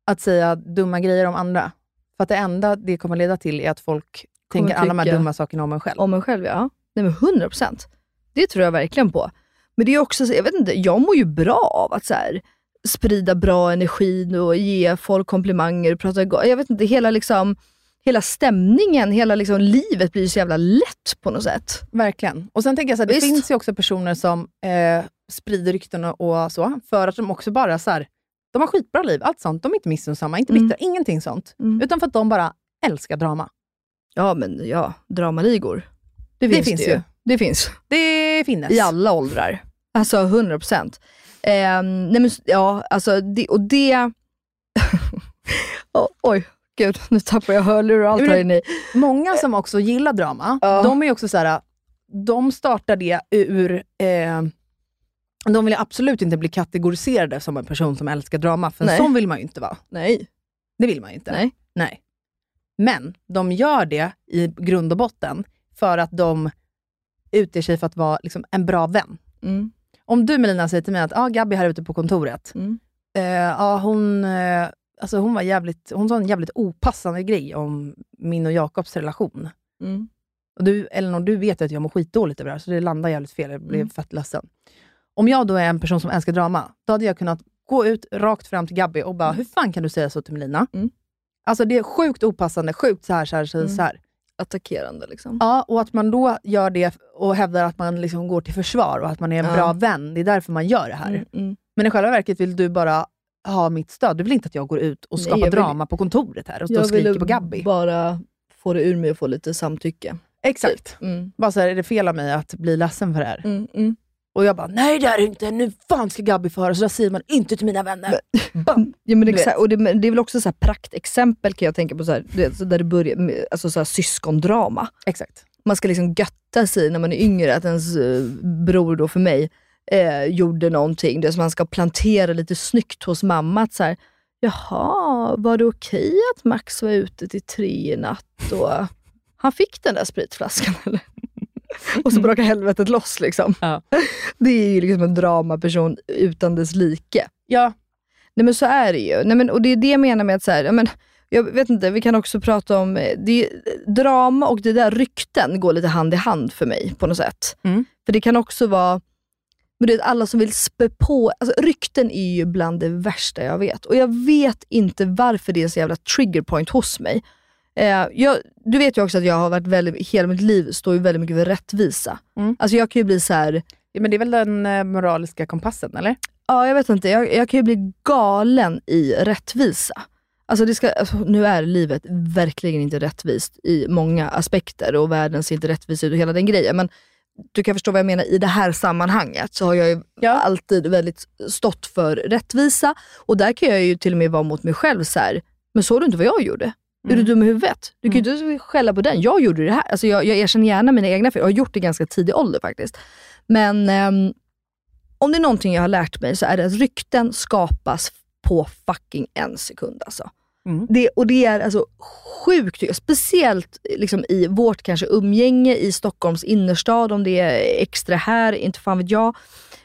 Speaker 3: att säga dumma grejer om andra. För att det enda det kommer leda till är att folk
Speaker 4: Kommer
Speaker 3: tänker alla de här dumma sakerna om en själv.
Speaker 4: Om en själv ja. Nej men 100%. Det tror jag verkligen på. Men det är också, så- jag vet inte, jag mår ju bra av att så här, sprida bra energi och ge folk komplimanger. Prata, jag vet inte, hela liksom hela stämningen, hela liksom livet blir så jävla lätt på något sätt.
Speaker 3: Verkligen. Och sen tänker jag så här, det
Speaker 4: Visst.
Speaker 3: finns ju också personer som eh, sprider rykten och, så, för att de också bara så här, de har skitbra liv, allt sånt. De är inte missunnsamma, inte
Speaker 4: Mm.
Speaker 3: bittra, ingenting sånt.
Speaker 4: Mm.
Speaker 3: Utan för att de bara älskar drama.
Speaker 4: Ja men ja, dramaligor. Det
Speaker 3: Det
Speaker 4: finns det,
Speaker 3: finns
Speaker 4: ju.
Speaker 3: ju.
Speaker 4: Det finns.
Speaker 3: Det finns.
Speaker 4: I alla åldrar. Alltså 100%. Eh, nej men ja, alltså det, och det... <laughs> oh, oj, gud <laughs> nu tappar jag hörlurar och allt
Speaker 3: Men
Speaker 4: här inne.
Speaker 3: Många som också gillar drama,
Speaker 4: Ja.
Speaker 3: de är också så här, de startar det ur, eh, De vill absolut inte bli kategoriserade som en person som älskar drama, för
Speaker 4: Nej.
Speaker 3: sån vill man ju inte vara.
Speaker 4: Nej.
Speaker 3: Det vill man ju inte.
Speaker 4: Nej.
Speaker 3: Nej. Men de gör det i grund och botten för att de utger sig för att vara liksom en bra vän.
Speaker 4: Mm.
Speaker 3: Om du Melina säger till mig att ah, Gabby här ute på kontoret,
Speaker 4: Mm.
Speaker 3: eh, ja, hon, eh, alltså hon, var jävligt, hon sa en jävligt opassande grej om min och Jakobs relation.
Speaker 4: Mm.
Speaker 3: Och du, Elinor, du vet att jag mår skitdåligt över det här, så det landar jävligt fel. Jag blev
Speaker 4: Mm.
Speaker 3: fett ledsen. Om jag då är en person som älskar drama, då hade jag kunnat gå ut rakt fram till Gabby och bara, hur fan kan du säga så till Melina?
Speaker 4: Mm.
Speaker 3: Alltså det är sjukt opassande, sjukt så här, så här, så här.
Speaker 4: Mm.
Speaker 3: Så här.
Speaker 4: Attackerande liksom.
Speaker 3: Ja, och att man då gör det och hävdar att man liksom går till försvar och att man är en
Speaker 4: Ja.
Speaker 3: bra vän. Det är därför man gör det här.
Speaker 4: Mm, mm.
Speaker 3: Men i själva verket vill du bara ha mitt stöd. Du vill inte att jag går ut och
Speaker 4: Nej,
Speaker 3: skapar
Speaker 4: jag vill-
Speaker 3: drama på kontoret här och står och
Speaker 4: Jag
Speaker 3: skriker på Gabby.
Speaker 4: bara få det ur mig och få lite samtycke.
Speaker 3: Exakt.
Speaker 4: Mm.
Speaker 3: Bara så här, är det fel av mig att bli ledsen för det här? Och jag bara, nej det är det inte. Nu fan ska Gabby få höra, så där säger man inte till mina vänner. Bam. <laughs>
Speaker 4: Ja, men exakt, och det, det är väl också så här praktexempel kan jag tänka på, så här, det, där det börjar med alltså så här, syskondrama.
Speaker 3: Exakt.
Speaker 4: Man ska liksom götta sig när man är yngre, att ens eh, bror då för mig eh, gjorde någonting. Det är som man ska plantera lite snyggt hos mamma. Att så här, Jaha, var det okej att Max var ute till tre i natt och <laughs> han fick den där spritflaskan eller? Och så brakar helvetet loss liksom.
Speaker 3: Ja. <laughs>
Speaker 4: Det är ju liksom en dramaperson utan dess like.
Speaker 3: Ja.
Speaker 4: Nej men så är det ju. Nej, men, och det är det jag menar med att så här, men, jag vet inte, vi kan också prata om, eh, det, drama och det där rykten går lite hand i hand för mig på något sätt.
Speaker 3: Mm.
Speaker 4: För det kan också vara, men det är alla som vill spä på, alltså rykten är ju bland det värsta jag vet. Och jag vet inte varför det är så jävla trigger point hos mig. Eh, jag, du vet ju också att jag har varit väldigt, hela mitt liv står ju väldigt mycket för rättvisa.
Speaker 3: Mm.
Speaker 4: Alltså jag kan ju bli så här
Speaker 3: Ja, Men det är väl den eh, moraliska kompassen, eller?
Speaker 4: Ja, jag vet inte. Jag, jag kan ju bli galen i rättvisa. Alltså det ska, alltså nu är livet verkligen inte rättvist i många aspekter och världen ser inte rättvis ut och hela den grejen. Men du kan förstå vad jag menar i det här sammanhanget så har jag ju alltid väldigt stått för rättvisa och där kan jag ju till och med vara mot mig själv så här. men såg du inte vad jag gjorde? Är du dum i huvudet? Du kan ju inte skälla på den. Jag gjorde det här. Alltså jag, jag erkänner gärna mina egna fel. Jag har gjort det i ganska tidig ålder faktiskt. Men ehm, om det är någonting jag har lärt mig så är det att rykten skapas på fucking en sekund. Alltså.
Speaker 3: Mm.
Speaker 4: Det, och det är alltså sjukt, speciellt liksom i vårt kanske umgänge i Stockholms innerstad, om det är extra här, inte fan vet jag.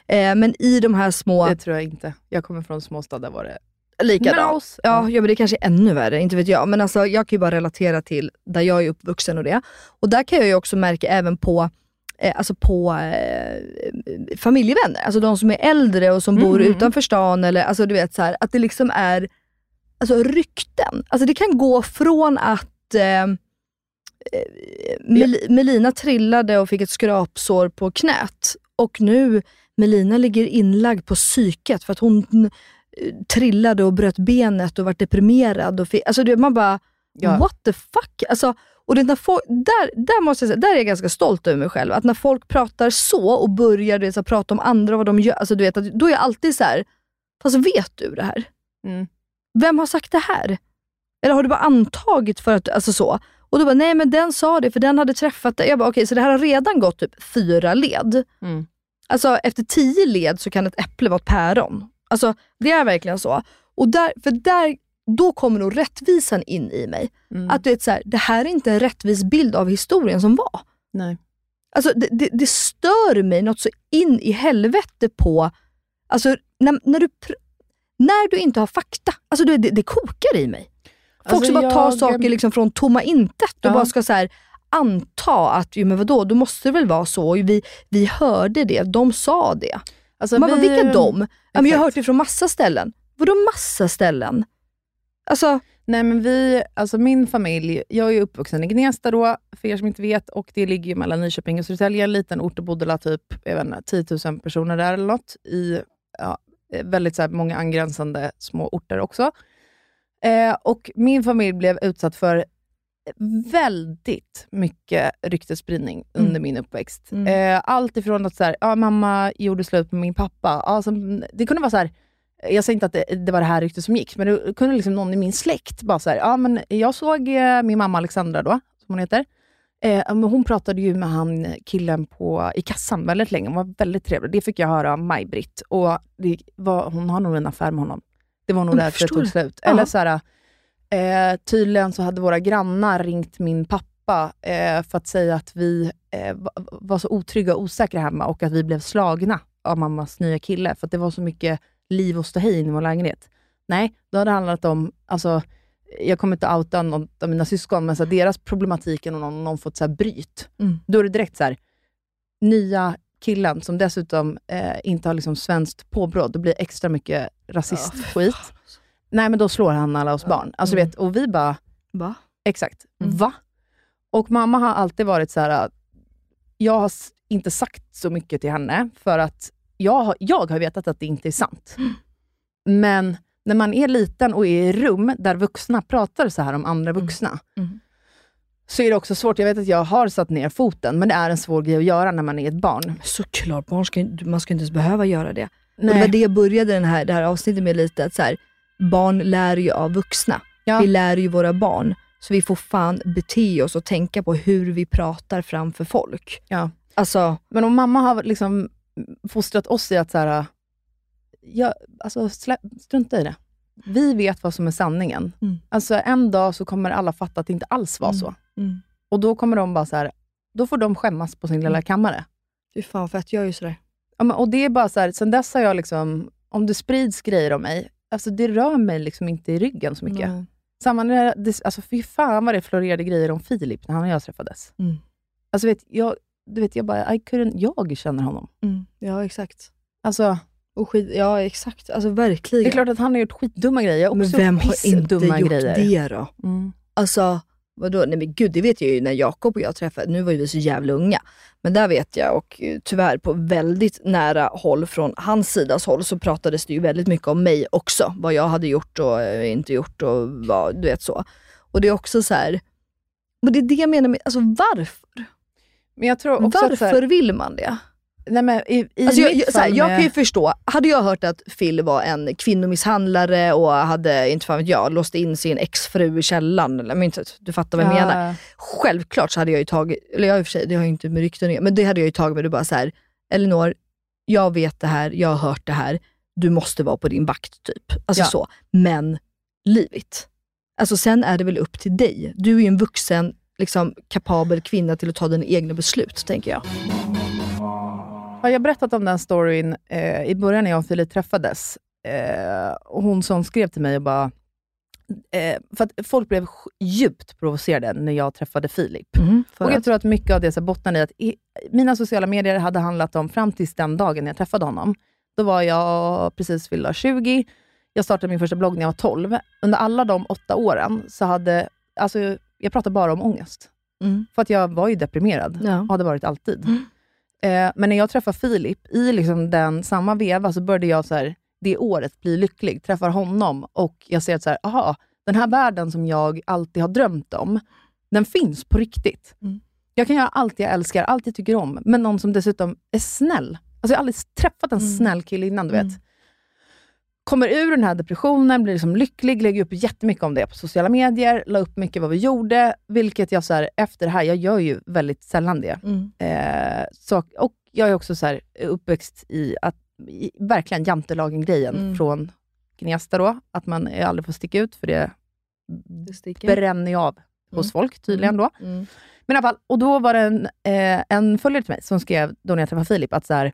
Speaker 4: Eh, men i de här små...
Speaker 3: Det tror jag inte. Jag kommer från småstad, där var det
Speaker 4: Likadant.
Speaker 3: Mouse.
Speaker 4: Ja, ja, men det kanske är ännu värre, inte vet jag. Men alltså, jag kan ju bara relatera till där jag är uppvuxen och det. Och där kan jag ju också märka även på eh, alltså på eh, familjevänner, alltså de som är äldre och som bor
Speaker 3: Mhm.
Speaker 4: utanför stan. Eller, alltså, du vet, så här, att det liksom är alltså, rykten. Alltså, det kan gå från att eh, eh, Mel Melina trillade och fick ett skrapsår på knät och nu Melina ligger inlagd på psyket för att hon trillade och bröt benet och var deprimerad. Och fick, alltså man bara,
Speaker 3: Ja.
Speaker 4: what the fuck? Alltså, och det, när folk, där, där, måste jag säga, där är jag ganska stolt över mig själv. Att när folk pratar så och börjar du vet, så prata om andra och vad de gör, alltså, du vet, att, då är jag alltid så här, fast vet du det här?
Speaker 3: Mm.
Speaker 4: Vem har sagt det här? Eller har du bara antagit för att, alltså så. Och då bara, nej men den sa det för den hade träffat dig. Jag bara, okej så det här har redan gått typ fyra led.
Speaker 3: Mm.
Speaker 4: Alltså efter tio led så kan ett äpple vara ett päron. Alltså det är verkligen så. Och där, för där, då kommer nog rättvisan in i mig.
Speaker 3: Mm.
Speaker 4: Att du vet, så här, det här är inte en rättvis bild av historien som var.
Speaker 3: Nej.
Speaker 4: Alltså det, det, det stör mig något så in i helvete på, alltså när, när, du, när du inte har fakta. Alltså det, det, kokar i mig. Folk
Speaker 3: Alltså,
Speaker 4: som bara tar
Speaker 3: jag-
Speaker 4: saker liksom från tomma intet och
Speaker 3: Ja.
Speaker 4: bara ska så här, anta att, jo, men vadå, då måste det väl vara så. Vi, vi hörde det, de sa det.
Speaker 3: Alltså,
Speaker 4: Man bara,
Speaker 3: vi-
Speaker 4: vilka de? Ja, men jag har hört det från massa ställen. Vadå massa ställen? Alltså,
Speaker 3: Nej men vi, alltså min familj, jag är uppvuxen i Gnesta då, för er som inte vet, och det ligger ju mellan Nyköping och Södertälje, en liten ort och bodde typ jag vet inte, 10 000 personer där eller något, i ja, väldigt så här, många angränsande små orter också. Eh, och min familj blev utsatt för väldigt mycket ryktesspridning under
Speaker 4: Mm.
Speaker 3: min uppväxt.
Speaker 4: Mm.
Speaker 3: Eh, allt ifrån att så här, ja, mamma gjorde slut med min pappa. Alltså, det kunde vara så här, jag säger inte att det, det var det här ryktet som gick, men det kunde liksom någon i min släkt bara så här, ja men jag såg eh, min mamma Alexandra då, som hon heter, Eh, hon pratade ju med han killen på, i kassan väldigt länge. Hon var väldigt trevlig. Det fick jag höra av Maj-Britt. Och det var, hon har nog en affär med honom. Det var nog
Speaker 4: Mm,
Speaker 3: därför det tog slut. Eller så här, eh, tydligen så hade våra grannar ringt min pappa eh, för att säga att vi eh, va- var så otrygga och osäkra hemma och att vi blev slagna av mammas nya kille, för att det var så mycket liv och ståhej i vår lägenhet. Nej, då hade det handlat om, alltså, jag kommer inte outa någon av mina syskon, men så deras problematik är någon, någon fått så här, bryt.
Speaker 4: Mm.
Speaker 3: Då är det direkt så här, nya killen som dessutom eh, inte har liksom svenskt påbrå, då blir det extra mycket rasistskit. Nej, men då slår han alla oss barn. Alltså,
Speaker 4: Mm.
Speaker 3: vet, och vi bara,
Speaker 4: Va?
Speaker 3: exakt,
Speaker 4: Mm.
Speaker 3: va? Och mamma har alltid varit så här, jag har inte sagt så mycket till henne, för att jag har, jag har vetat att det inte är sant.
Speaker 4: Mm.
Speaker 3: Men när man är liten och är i rum där vuxna pratar så här om andra vuxna,
Speaker 4: Mm.
Speaker 3: så är det också svårt. Jag vet att jag har satt ner foten, men det är en svår grej att göra när man är ett barn.
Speaker 4: Såklart, barn ska, man ska inte ens behöva göra det. Och
Speaker 3: Nej.
Speaker 4: det var det jag började den här, det här avsnittet med lite, att så här, barn lär ju av vuxna.
Speaker 3: Ja.
Speaker 4: Vi lär ju våra barn. Så vi får fan bete oss och tänka på hur vi pratar framför folk.
Speaker 3: Ja.
Speaker 4: Alltså,
Speaker 3: Men om mamma har liksom fostrat oss i att så här, ja, alltså, slä, strunta i det. Vi vet vad som är sanningen.
Speaker 4: Mm.
Speaker 3: Alltså en dag så kommer alla fatta att det inte alls var så.
Speaker 4: mm.
Speaker 3: Och då kommer de bara så här, då får de skämmas på sin lilla kammare.
Speaker 4: fy fan för att jag är ju sådär.
Speaker 3: Ja, men, och det är bara så här, sen dess har jag liksom, om det sprids grejer om mig, alltså det rör mig liksom inte i ryggen så mycket.
Speaker 4: Nej.
Speaker 3: Samma när det, alltså fy fan vad det florerade grejer om Filip när han och jag träffades.
Speaker 4: Mm.
Speaker 3: Alltså vet, jag, du vet, jag bara, I couldn't, jag känner honom.
Speaker 4: Mm. Ja, exakt.
Speaker 3: Alltså,
Speaker 4: Och skit, ja, exakt. Alltså verkligen.
Speaker 3: det är klart att han har gjort skitdumma grejer. Jag har
Speaker 4: Men
Speaker 3: också
Speaker 4: vem har inte gjort
Speaker 3: grejer.
Speaker 4: det då?
Speaker 3: Mm.
Speaker 4: Alltså, vadå? Nej men gud, det vet jag ju när Jakob och jag träffade. Nu var ju vi så jävla unga. Men där vet jag, och eh, tyvärr på väldigt nära håll från hans sidas håll, så pratades det ju väldigt mycket om mig också. Vad jag hade gjort och eh, inte gjort och vad, du vet så. Och det är också så här. Men det är det jag menar med, alltså varför?
Speaker 3: Men jag tror också
Speaker 4: Varför
Speaker 3: här,
Speaker 4: vill man det?
Speaker 3: Nej men i, i
Speaker 4: Alltså jag, jag, här,
Speaker 3: fall
Speaker 4: jag
Speaker 3: med-
Speaker 4: kan ju förstå, hade jag hört att Phil var en kvinnomisshandlare och hade, inte fan vet jag, låst in sin exfru i källaren, eller, men inte, du fattar vad jag
Speaker 3: Ja.
Speaker 4: menar. Självklart så hade jag ju tagit, eller jag i och för sig, det har ju inte med rykten men det hade jag ju tagit med det bara så här, Elinor, jag vet det här, jag har hört det här, du måste vara på din vakt typ. Alltså
Speaker 3: Ja.
Speaker 4: så. Men, livet. Alltså sen är det väl upp till dig. Du är ju en vuxen, liksom, kapabel kvinna till att ta dina egna beslut, tänker jag.
Speaker 3: Har jag berättat om den storyn eh, i början när jag och Filip träffades? Eh, och hon som skrev till mig och bara... Eh, för att folk blev djupt provocerade när jag träffade Filip.
Speaker 4: för
Speaker 3: och jag
Speaker 4: att-
Speaker 3: tror att mycket av det så bottnade i att i, mina sociala medier hade handlat om, fram tills den dagen jag träffade honom, då var jag precis fyllda 20. Jag startade min första blogg när jag var 12. Under alla de åtta åren så hade, alltså jag pratade bara om ångest.
Speaker 4: Mm.
Speaker 3: För att jag var ju deprimerad,
Speaker 4: Ja.
Speaker 3: hade varit alltid. Eh, men när jag träffade Filip, i liksom den samma veva, så började jag så här, det året bli lycklig. Träffar honom och jag ser att så här, aha, den här världen som jag alltid har drömt om, den finns på riktigt.
Speaker 4: Mm.
Speaker 3: Jag kan göra allt jag älskar, allt jag tycker om, men någon som dessutom är snäll. Alltså jag har aldrig träffat en
Speaker 4: Mm.
Speaker 3: snäll kille innan, du vet. Kommer ur den här depressionen, blir liksom lycklig, lägger upp jättemycket om det på sociala medier, la upp mycket vad vi gjorde, vilket jag så här, efter det här, jag gör ju väldigt sällan det.
Speaker 4: Mm.
Speaker 3: Eh, så, och jag är också så här, uppväxt i att i, verkligen jantelagen-grejen
Speaker 4: Mm.
Speaker 3: från Gnesta då, att man aldrig får sticka ut, för det
Speaker 4: Det
Speaker 3: bränner ju av hos
Speaker 4: Mm.
Speaker 3: folk tydligen då.
Speaker 4: Mm.
Speaker 3: Men i alla fall, och då var det en, eh, en följare till mig som skrev, då när jag träffade Filip, att så här,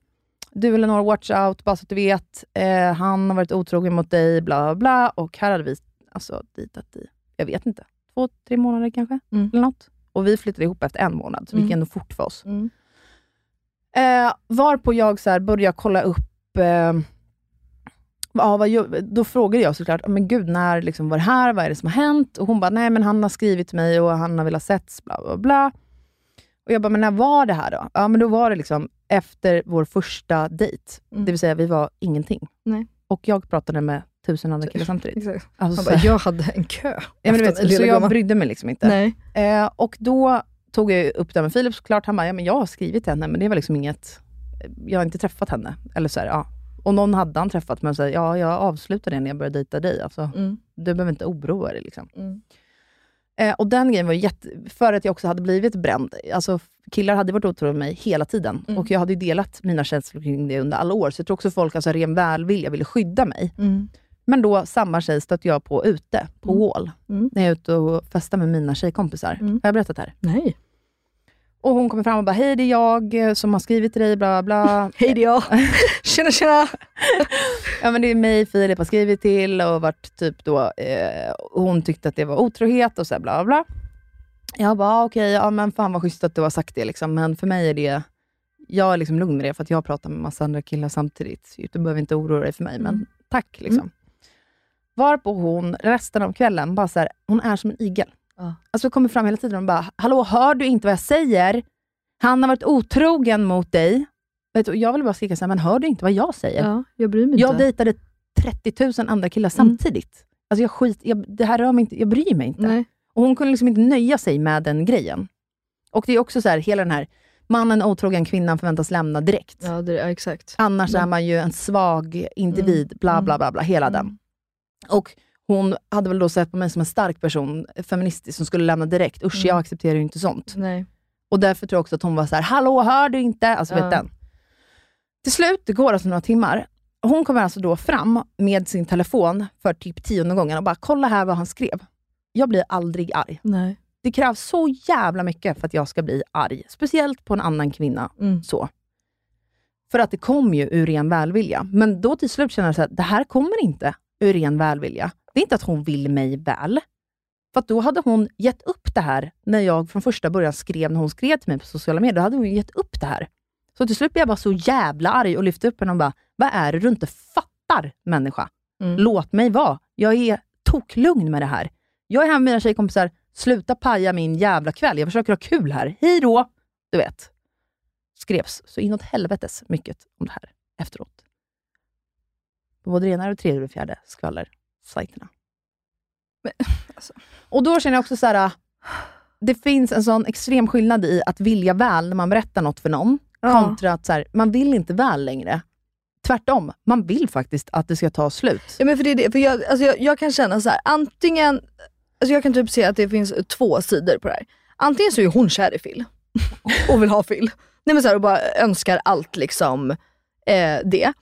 Speaker 3: du Eleanor, watch out, bara så att du vet. Eh, han har varit otrogen mot dig, bla bla bla. Och här hade vi alltså, dejtat i, jag vet inte, två, tre månader kanske,
Speaker 4: Mm.
Speaker 3: eller något. Och vi flyttade ihop efter en månad, så det gick
Speaker 4: Mm.
Speaker 3: ändå fort för oss.
Speaker 4: Mm.
Speaker 3: Eh, varpå jag så här började kolla upp, eh, ja, vad, då frågade jag såklart, men gud, när liksom var det här? Vad är det som har hänt? Och hon bara, nej men han har skrivit till mig och han har velat setts, bla bla bla. Och jag bara, men när var det här då? Ja, men då var det liksom efter vår första dejt.
Speaker 4: Mm.
Speaker 3: Det vill säga, vi var ingenting.
Speaker 4: Nej.
Speaker 3: Och jag pratade med tusen andra killar <laughs> samtidigt.
Speaker 4: Exakt.
Speaker 3: Alltså,
Speaker 4: bara, jag hade en kö.
Speaker 3: ja, men vet, så jag
Speaker 4: gumman.
Speaker 3: brydde mig liksom inte.
Speaker 4: Nej.
Speaker 3: Eh, och då tog jag upp det med Filip såklart. Han bara, ja, men jag har skrivit till henne, men det var liksom inget... Jag har inte träffat henne. Eller så här, ja. Och någon hade han träffat, men så här, ja, jag avslutade det när jag började dejta dig. Alltså,
Speaker 4: Mm.
Speaker 3: Du behöver inte oroa dig. Liksom.
Speaker 4: Mm.
Speaker 3: Eh, och den grejen var jätte... För att jag också hade blivit bränd. Alltså, killar hade varit otrogna med mig hela tiden.
Speaker 4: Mm.
Speaker 3: Och jag hade ju delat mina känslor kring det under alla år. Så jag tror också folk, alltså ren välvilja, ville skydda mig.
Speaker 4: Mm.
Speaker 3: Men då, samma tjej stötte jag på ute, på
Speaker 4: Mm.
Speaker 3: Wall.
Speaker 4: Mm.
Speaker 3: När jag är ute och festar med mina tjejkompisar.
Speaker 4: Mm.
Speaker 3: Har jag berättat det här?
Speaker 4: Nej.
Speaker 3: Och hon kommer fram och bara, hej det är jag eh, som har skrivit till dig, bla bla bla. <laughs>
Speaker 4: Hej det är jag. <laughs> tjena tjena. <laughs>
Speaker 3: ja men det är mig Filip har skrivit till och varit typ då, eh, hon tyckte att det var otrohet och så här bla bla. Jag bara, ah, okej, ja men fan vad schysst att du har sagt det liksom. Men för mig är det, jag är liksom lugn med det för att jag pratar med massa andra killar samtidigt. Så du behöver inte oroa dig för mig, men tack liksom. Varpå hon resten av kvällen bara så här, hon är som en igel.
Speaker 4: Ja.
Speaker 3: Alltså det kommer fram hela tiden och bara, hallå hör du inte vad jag säger? Han har varit otrogen mot dig. Vet du, jag vill bara skrika så här, men hör du inte vad jag säger?
Speaker 4: Ja, jag bryr mig inte.
Speaker 3: Jag dejtade 30 000 andra killar samtidigt. Alltså jag skit, jag, det här rör mig inte, jag bryr mig inte.
Speaker 4: Nej.
Speaker 3: Och hon kunde liksom inte nöja sig med den grejen. Och det är också så här, hela den här, mannen otrogen, kvinnan förväntas lämna direkt.
Speaker 4: Ja, det, ja exakt.
Speaker 3: Annars
Speaker 4: Men-
Speaker 3: är man ju en svag individ, bla bla bla, bla hela den. Och hon hade väl då sett på mig som en stark person, feministisk, som skulle lämna direkt. Usch, jag accepterar ju inte sånt.
Speaker 4: Nej.
Speaker 3: Och därför tror jag också att hon var så här: hallå, hör du inte? Alltså
Speaker 4: Ja.
Speaker 3: vet den. Till slut, det går alltså några timmar, hon kommer alltså då fram med sin telefon för typ tionde gången och bara, kolla här vad han skrev. Jag blir aldrig arg.
Speaker 4: Nej.
Speaker 3: Det krävs så jävla mycket för att jag ska bli arg. Speciellt på en annan kvinna.
Speaker 4: Mm.
Speaker 3: Så. För att det kom ju ur ren välvilja. Men då till slut känner jag här, det här kommer inte ur ren välvilja. Det är inte att hon vill mig väl. För då hade hon gett upp det här när jag från första början skrev, när hon skrev till mig på sociala medier, då hade hon gett upp det här. Så till slut blev jag bara så jävla arg och lyfte upp henne och bara, vad är det du inte fattar människa?
Speaker 4: Mm.
Speaker 3: Låt mig vara. Jag är toklugn med det här. Jag är här med mina tjejkompisar, sluta paja min jävla kväll. Jag försöker ha kul här. Hej då! Du vet. Skrevs så inåt helvetes mycket om det här efteråt. Både det ena, och det tredje och det fjärde skvallersajterna. <laughs>
Speaker 4: alltså.
Speaker 3: Och då känner jag också så här. det finns en sån extrem skillnad i att vilja väl när man berättar något för någon,
Speaker 4: Ja.
Speaker 3: kontra att så här, man vill inte väl längre. Tvärtom, man vill faktiskt att det ska ta slut.
Speaker 4: Ja, men för det är det, för jag, alltså jag, jag kan känna så här, antingen, alltså jag kan typ se att det finns två sidor på det här. Antingen så är hon kär i Phil <laughs> och vill ha Phil. Nej men så här, och bara önskar allt liksom eh, det.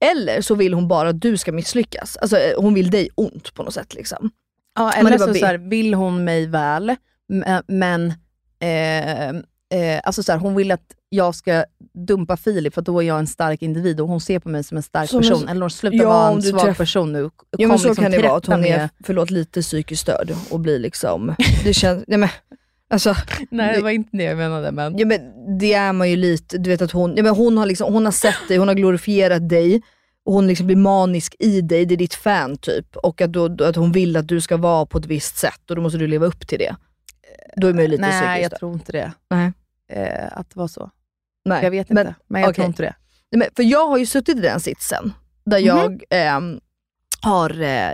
Speaker 4: Eller så vill hon bara att du ska misslyckas. Alltså eh, hon vill dig ont på något sätt. Liksom.
Speaker 3: Ja, eller så, så här, vill hon mig väl, m- men eh, eh, alltså så här, hon vill att jag ska dumpa Filip, för då är jag en stark individ och hon ser på mig som en stark
Speaker 4: Som en-
Speaker 3: person. Eller hon slutar
Speaker 4: Ja,
Speaker 3: vara en svag
Speaker 4: träff-
Speaker 3: person nu.
Speaker 4: Ja men
Speaker 3: Kom
Speaker 4: så
Speaker 3: liksom
Speaker 4: kan det vara, att hon är
Speaker 3: med-
Speaker 4: förlåt, lite psykiskt störd och blir liksom, <laughs> det känns, nej men alltså.
Speaker 3: Nej, det var inte det jag menade. Men...
Speaker 4: Ja men det är man ju lite, du vet att hon, ja, men hon, har liksom, hon har sett dig, hon har glorifierat dig, och hon liksom blir manisk i dig, det är ditt fan typ. Och att, då, att hon vill att du ska vara på ett visst sätt och då måste du leva upp till det. Då är man ju lite
Speaker 3: Nej,
Speaker 4: psykiskt
Speaker 3: jag tror inte det.
Speaker 4: Nej.
Speaker 3: Eh, att det var så.
Speaker 4: Nej.
Speaker 3: Jag vet inte, men, jag
Speaker 4: okej.
Speaker 3: tror inte det.
Speaker 4: Nej, men, för jag har ju suttit i den sitsen, där
Speaker 3: Mhm.
Speaker 4: jag ehm, har eh,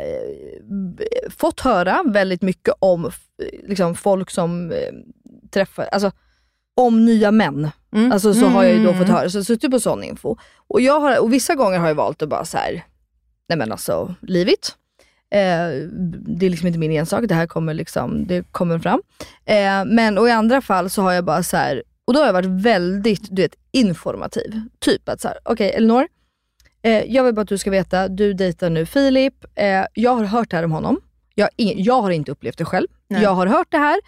Speaker 4: fått höra väldigt mycket om liksom, folk som eh, träffar, alltså om nya män.
Speaker 3: Mm.
Speaker 4: Alltså så har jag ju då
Speaker 3: Mm.
Speaker 4: fått höra, så suttit på sån info. Och, jag har, och vissa gånger har jag valt att bara så här, nej men alltså, leave it. Eh, det är liksom inte min ensak, det här kommer liksom, det kommer fram. Eh, men och i andra fall så har jag bara så här, och då har jag varit väldigt du vet, informativ. Typ att så här, okej Elinor, eh, jag vill bara att du ska veta, du dejtar nu Filip. Eh, jag har hört det här om honom. Jag, jag har inte upplevt det själv.
Speaker 3: Nej.
Speaker 4: Jag har hört det här.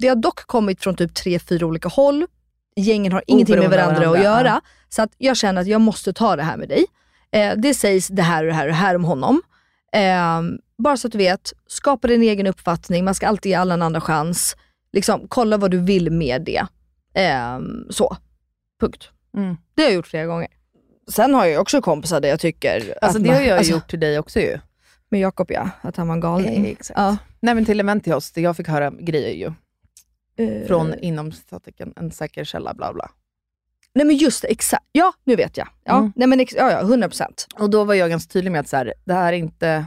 Speaker 4: Det har dock kommit från typ tre, fyra olika håll. Gängen har ingenting med
Speaker 3: Oberoende av
Speaker 4: varandra, att
Speaker 3: varandra,
Speaker 4: göra. Så att jag känner att jag måste ta det här med dig. Eh, det sägs det här och det här och det här om honom. Eh, bara så att du vet, skapa din egen uppfattning. Man ska alltid ge alla en andra chans. Liksom, kolla vad du vill med det. Eh, så. Punkt.
Speaker 3: Mm.
Speaker 4: Det har jag gjort flera gånger. Sen har jag ju också kompisar där jag tycker...
Speaker 3: Alltså det
Speaker 4: man-
Speaker 3: har jag
Speaker 4: alltså,
Speaker 3: gjort till dig också ju.
Speaker 4: Med Jakob ja, att han var en galning.
Speaker 3: Eh, Exakt.
Speaker 4: Ja.
Speaker 3: Nej men till Eventios, det jag fick höra grejer ju.
Speaker 4: Eh,
Speaker 3: Från inom citattecken, en säker källa, bla bla.
Speaker 4: Nej men just det, exakt. Ja, nu vet jag. Ja,
Speaker 3: Mm.
Speaker 4: nej, men ex- ja, ja, 100%.
Speaker 3: Och då var jag ganska tydlig med att så här, det här är inte,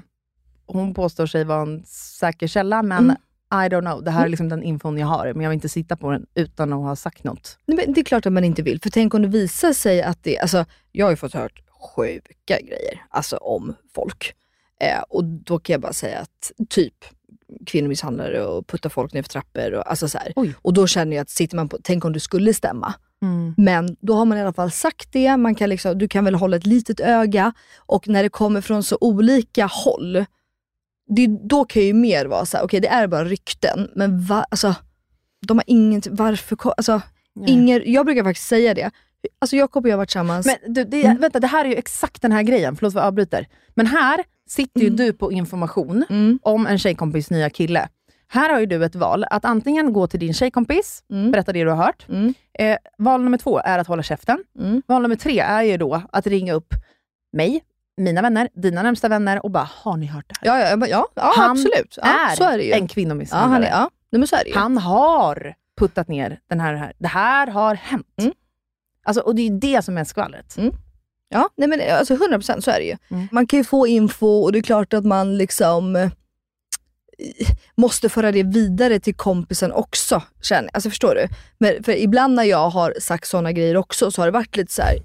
Speaker 3: hon påstår sig vara en säker källa, men
Speaker 4: Mm.
Speaker 3: I don't know. Det här är liksom den infon jag har, men jag vill inte sitta på den utan att ha sagt något.
Speaker 4: Nej, men det är klart att man inte vill, för tänk om det visar sig att det, alltså jag har ju fått hört sjuka grejer, alltså om folk. Eh, och då kan jag bara säga att typ, kvinnomisshandlare och puttar folk ner för trappor. Och, alltså så här. och då känner jag att sitter man på, tänk om det skulle stämma.
Speaker 3: Mm.
Speaker 4: Men då har man i alla fall sagt det, man kan liksom, du kan väl hålla ett litet öga och när det kommer från så olika håll, det, då kan ju mer vara så här, okej det är bara rykten, men va, alltså, de har inget, varför, alltså, ingen, jag brukar faktiskt säga det. Alltså Jakob och jag har varit tillsammans.
Speaker 3: Men du, det,
Speaker 4: Mm.
Speaker 3: vänta, det här är ju exakt den här grejen. Förlåt för att jag avbryter. Men här sitter
Speaker 4: Mm.
Speaker 3: ju du på information om en tjejkompis nya kille. Här har ju du ett val. Att antingen gå till din tjejkompis,
Speaker 4: Mm.
Speaker 3: berätta det du har hört. Eh, val nummer två är att hålla käften.
Speaker 4: Mm.
Speaker 3: Val nummer tre är ju då att ringa upp mig, mina vänner, dina närmsta vänner och bara, har ni hört det här?
Speaker 4: Ja, ja, ja, ja
Speaker 3: Han
Speaker 4: absolut. Ja,
Speaker 3: är
Speaker 4: så är det ju.
Speaker 3: en
Speaker 4: Ja,
Speaker 3: kvinnomisshandlare.
Speaker 4: han är, ja. Nej, men så är det ju.
Speaker 3: Han har puttat ner den här, här. Det här har hänt.
Speaker 4: Mm.
Speaker 3: Alltså, och det är ju det som är skvallret.
Speaker 4: Ja, nej men alltså 100% så är det ju.
Speaker 3: Mm.
Speaker 4: Man kan ju få info och det är klart att man liksom eh, måste föra det vidare till kompisen också. Känner, alltså förstår du? Men, för ibland när jag har sagt sådana grejer också så har det varit lite så här.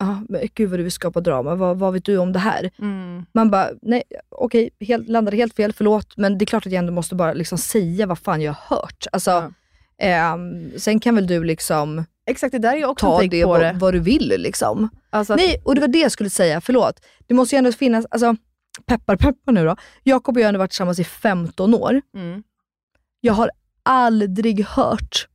Speaker 4: Ah, men gud vad du vill skapa drama, vad, vad vet du om det här?
Speaker 3: Mm.
Speaker 4: Man bara, nej okej, helt, landade helt fel, förlåt. Men det är klart att jag ändå måste bara liksom säga vad fan jag har hört. Alltså, ehm, sen kan väl du liksom
Speaker 3: Exakt, det där är också
Speaker 4: ta det
Speaker 3: på
Speaker 4: vad,
Speaker 3: det.
Speaker 4: vad du vill. Liksom.
Speaker 3: Alltså att-
Speaker 4: Nej, och det var det jag skulle säga, förlåt. Det måste ju ändå finnas, alltså peppar peppar nu då. Jakob och jag har varit tillsammans i 15 år.
Speaker 3: Mm.
Speaker 4: Jag har aldrig hört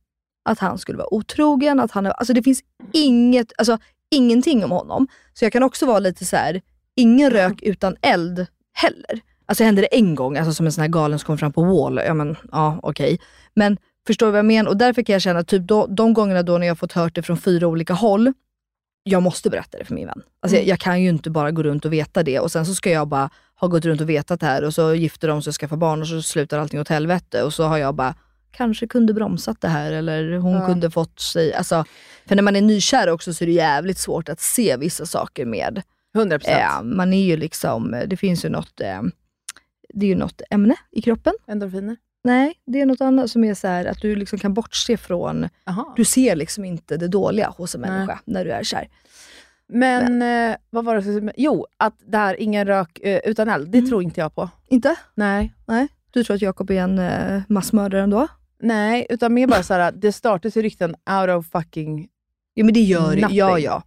Speaker 4: att han skulle vara otrogen, att han, alltså det finns inget, alltså ingenting om honom. Så jag kan också vara lite så här: ingen rök utan eld heller. Alltså hände det en gång, alltså som en sån här galen som kom fram på wall, ja men ja okej. Men förstår du vad jag menar? Och därför kan jag känna, typ då, de gångerna då när jag fått hört det från fyra olika håll, jag måste berätta det för min vän. Alltså jag, jag kan ju inte bara gå runt och veta det och sen så ska jag bara ha gått runt och vetat det här och så gifter de sig och skaffar barn och så slutar allting åt helvete och så har jag bara kanske kunde bromsat det här eller hon
Speaker 3: Ja.
Speaker 4: kunde fått sig, alltså, för när man är nykär också så är det jävligt svårt att se vissa saker med.
Speaker 3: 100%.
Speaker 4: Eh, man är ju liksom, det finns ju något, eh, det är ju något ämne i kroppen.
Speaker 3: Endorfiner?
Speaker 4: Nej, det är något annat som är så här att du liksom kan bortse från, du ser liksom inte det dåliga hos en
Speaker 3: Nej.
Speaker 4: människa när du är kär.
Speaker 3: Men, eh, vad var det som... Jo, att det här ingen rök eh, utan eld, det tror inte jag på.
Speaker 4: Inte?
Speaker 3: Nej.
Speaker 4: Nej. Du tror att Jakob är en eh, massmördare ändå?
Speaker 3: Nej, utan mer bara såhär, det startas ju rykten out of fucking
Speaker 4: Ja men det gör det,
Speaker 3: nothing.
Speaker 4: ja ja.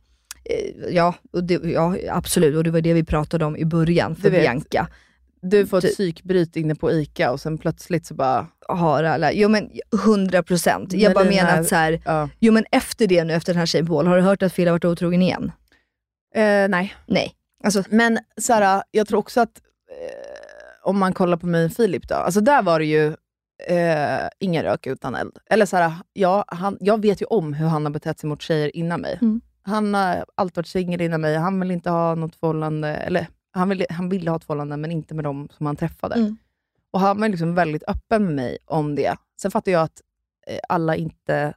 Speaker 4: Eh, Ja, och det, ja, absolut. Och det var det vi pratade om i början för
Speaker 3: Du vet,
Speaker 4: Bianca.
Speaker 3: Du får ett psykbryt inne på ICA och sen plötsligt så bara...
Speaker 4: Har alla, jo men 100 procent. Jag bara menar att så här,
Speaker 3: Ja.
Speaker 4: jo men efter det nu, efter den här tjejen på Wall, har du hört att Phil har varit otrogen igen?
Speaker 3: Eh, nej.
Speaker 4: Nej. Alltså,
Speaker 3: Men Sara, jag tror också att eh, om man kollar på mig och Filip då, alltså där var det ju eh, ingen rök utan eld. Eller Sara, ja, han, jag vet ju om hur han har betett sig mot tjejer innan mig.
Speaker 4: Mm.
Speaker 3: Han har alltid varit singel innan mig, han vill inte ha något förhållande, eller han ville, han ville ha ett förhållande men inte med dem som han träffade.
Speaker 4: Mm.
Speaker 3: Och han var liksom väldigt öppen med mig om det. Sen fattar jag att eh, alla inte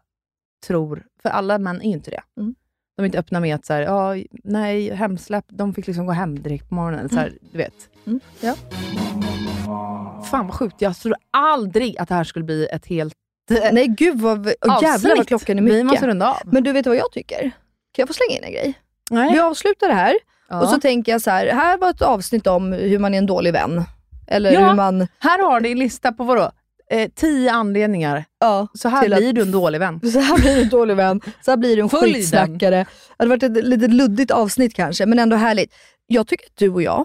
Speaker 3: tror, för alla män är ju inte det.
Speaker 4: Mm.
Speaker 3: De är inte öppna med att så här, ja, nej, hemsläpp, de fick liksom gå hem direkt på morgonen. Så här, du vet.
Speaker 4: Mm. Ja.
Speaker 3: Fan vad sjukt, jag trodde aldrig att det här skulle bli ett helt
Speaker 4: nej gud vad, åh, jävlar vad klockan är mycket.
Speaker 3: Vi måste runda av.
Speaker 4: Men du vet vad jag tycker? Kan jag få slänga in en grej?
Speaker 3: Nej.
Speaker 4: Vi avslutar det här
Speaker 3: Ja.
Speaker 4: och så tänker jag så här, här var ett avsnitt om hur man är en dålig vän. Eller
Speaker 3: Ja.
Speaker 4: hur man...
Speaker 3: Här har ni en lista på vadå? Eh, tio anledningar.
Speaker 4: Ja,
Speaker 3: Så här
Speaker 4: till att-
Speaker 3: blir du en dålig vän. <laughs>
Speaker 4: Så här blir du en dålig vän, så här blir du en
Speaker 3: Följ den.
Speaker 4: skitsnackare. Det hade varit ett lite luddigt avsnitt kanske, men ändå härligt. Jag tycker att du och jag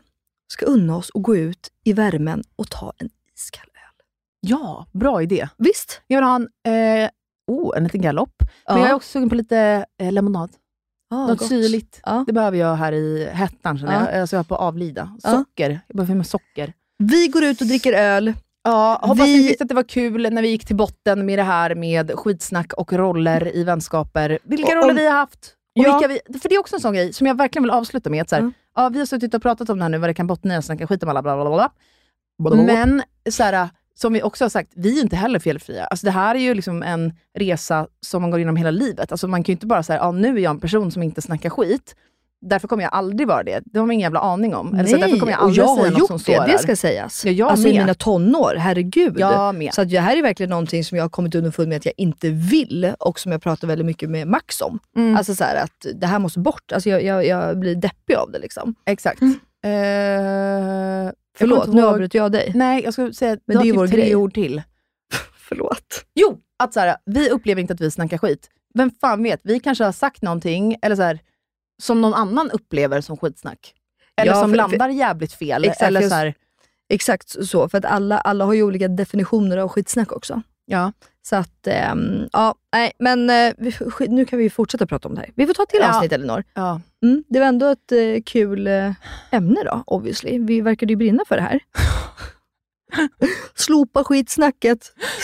Speaker 4: ska unna oss och gå ut i värmen och ta en iskall öl.
Speaker 3: Ja, bra idé.
Speaker 4: Visst?
Speaker 3: Jag vill ha en, eh, oh, en liten galopp. Men
Speaker 4: Ja.
Speaker 3: jag är också sugen på lite eh, lemonad.
Speaker 4: Ah,
Speaker 3: Något
Speaker 4: gott.
Speaker 3: syrligt.
Speaker 4: Ja.
Speaker 3: Det behöver jag här i hettan känner
Speaker 4: Ja.
Speaker 3: jag. Alltså jag är på att avlida.
Speaker 4: Ja.
Speaker 3: Socker. Jag behöver med socker.
Speaker 4: Vi går ut och dricker öl.
Speaker 3: Ja, hoppas
Speaker 4: Vi-
Speaker 3: ni tyckte att det var kul när vi gick till botten med det här med skitsnack och roller i vänskaper. Vilka
Speaker 4: Och
Speaker 3: roller vi har haft. Och
Speaker 4: Ja.
Speaker 3: vilka vi, för det är också en sån grej som jag verkligen vill avsluta med. Att så här, ja, vi har suttit och pratat om det här nu, vad det kan bottna i och snacka skit om alla bla bla bla. bla. Men så här, som vi också har sagt, vi är inte heller felfria. Alltså, det här är ju liksom en resa som man går igenom hela livet. Alltså, man kan ju inte bara säga, ja, nu är jag en person som inte snackar skit. Därför kommer jag aldrig vara det. Det har man ingen jävla aning om. Eller så därför kommer jag
Speaker 4: och
Speaker 3: aldrig
Speaker 4: jag
Speaker 3: säga
Speaker 4: har gjort
Speaker 3: som
Speaker 4: det, det ska sägas.
Speaker 3: Ja, jag
Speaker 4: alltså i
Speaker 3: med.
Speaker 4: mina tonår, herregud.
Speaker 3: Jag med.
Speaker 4: Så att det här är verkligen någonting som jag har kommit underfund med att jag inte vill och som jag pratar väldigt mycket med Max om.
Speaker 3: Mm.
Speaker 4: Alltså så här, att det här måste bort. Alltså jag, jag, jag blir deppig av det. liksom.
Speaker 3: Exakt. Eh,
Speaker 4: Förlåt,
Speaker 3: kommer inte
Speaker 4: nu avbryter jag dig.
Speaker 3: Nej, jag skulle säga
Speaker 4: Men
Speaker 3: du
Speaker 4: det är
Speaker 3: har typ tre
Speaker 4: grej.
Speaker 3: ord till. <laughs>
Speaker 4: Förlåt.
Speaker 3: Jo, att så här, vi upplever inte att vi snackar skit. Vem fan vet, vi kanske har sagt någonting eller så här, som någon annan upplever som skitsnack. Eller
Speaker 4: Ja,
Speaker 3: som
Speaker 4: för-
Speaker 3: landar jävligt fel.
Speaker 4: Exakt,
Speaker 3: eller så här,
Speaker 4: Exakt så, för att alla, alla har ju olika definitioner av skitsnack också.
Speaker 3: ja.
Speaker 4: Så att, ehm, ja, nej, men sk- nu kan vi fortsätta prata om det här. Vi får ta till
Speaker 3: Ja.
Speaker 4: avsnitt Elinor.
Speaker 3: Ja.
Speaker 4: Mm, det var ändå ett eh, kul eh, ämne då, obviously. Vi verkade ju brinna för det här. <laughs> <laughs> Slopa skitsnacket.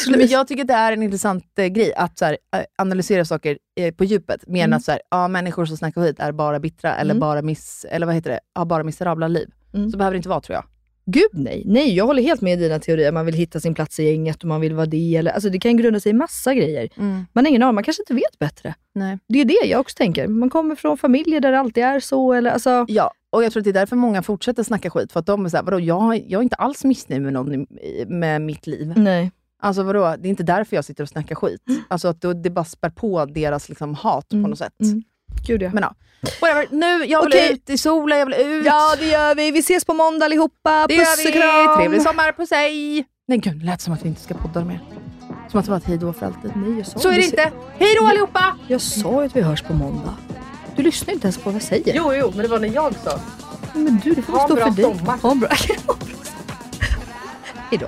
Speaker 3: Nej, men jag tycker det är en intressant eh, grej att så här, eh, analysera saker eh, på djupet. Mer än
Speaker 4: Mm.
Speaker 3: att så här, ja, människor som snackar skit är bara bittra eller
Speaker 4: Mm.
Speaker 3: bara miss, eller vad heter det? har bara miserabla liv.
Speaker 4: Mm.
Speaker 3: Så behöver det inte vara tror jag.
Speaker 4: Gud nej. Nej, jag håller helt med i dina teorier. Man vill hitta sin plats i gänget och man vill vara det. Eller, alltså, det kan grunda sig i massa grejer. Man har ingen aning, man kanske inte vet bättre.
Speaker 3: Nej.
Speaker 4: Det är det jag också tänker. Man kommer från familjer där det alltid är så. Eller, alltså,
Speaker 3: Ja, och jag tror att det är därför många fortsätter snacka skit. För att de är såhär, vadå, jag, jag är inte alls missnöjd med, någon, i- med mitt liv.
Speaker 4: nej.
Speaker 3: Alltså vadå, det är inte därför jag sitter och snackar skit. Alltså att då, det bara spär på deras liksom, hat på något sätt.
Speaker 4: mm. Gud ja.
Speaker 3: Men ja, whatever. Nu, jag vill
Speaker 4: Okej.
Speaker 3: ut i solen, jag vill ut.
Speaker 4: Ja, det gör vi. Vi ses på måndag allihopa.
Speaker 3: det
Speaker 4: Puss och kram.
Speaker 3: Trevlig sommar på sig. Nej gud, det lät som att vi inte ska podda mer. Som att det var ett hejdå för alltid.
Speaker 4: Nej, jag sa
Speaker 3: Så är det inte. Hej då allihopa!
Speaker 4: Jag sa ju att vi hörs på måndag. Du lyssnar inte ens på vad jag säger.
Speaker 3: Jo, jo, men det var när jag sa.
Speaker 4: Men du, det får
Speaker 3: Ha en
Speaker 4: stå
Speaker 3: bra
Speaker 4: för dig.
Speaker 3: sommar.
Speaker 4: Ha en bra <laughs> Hej då.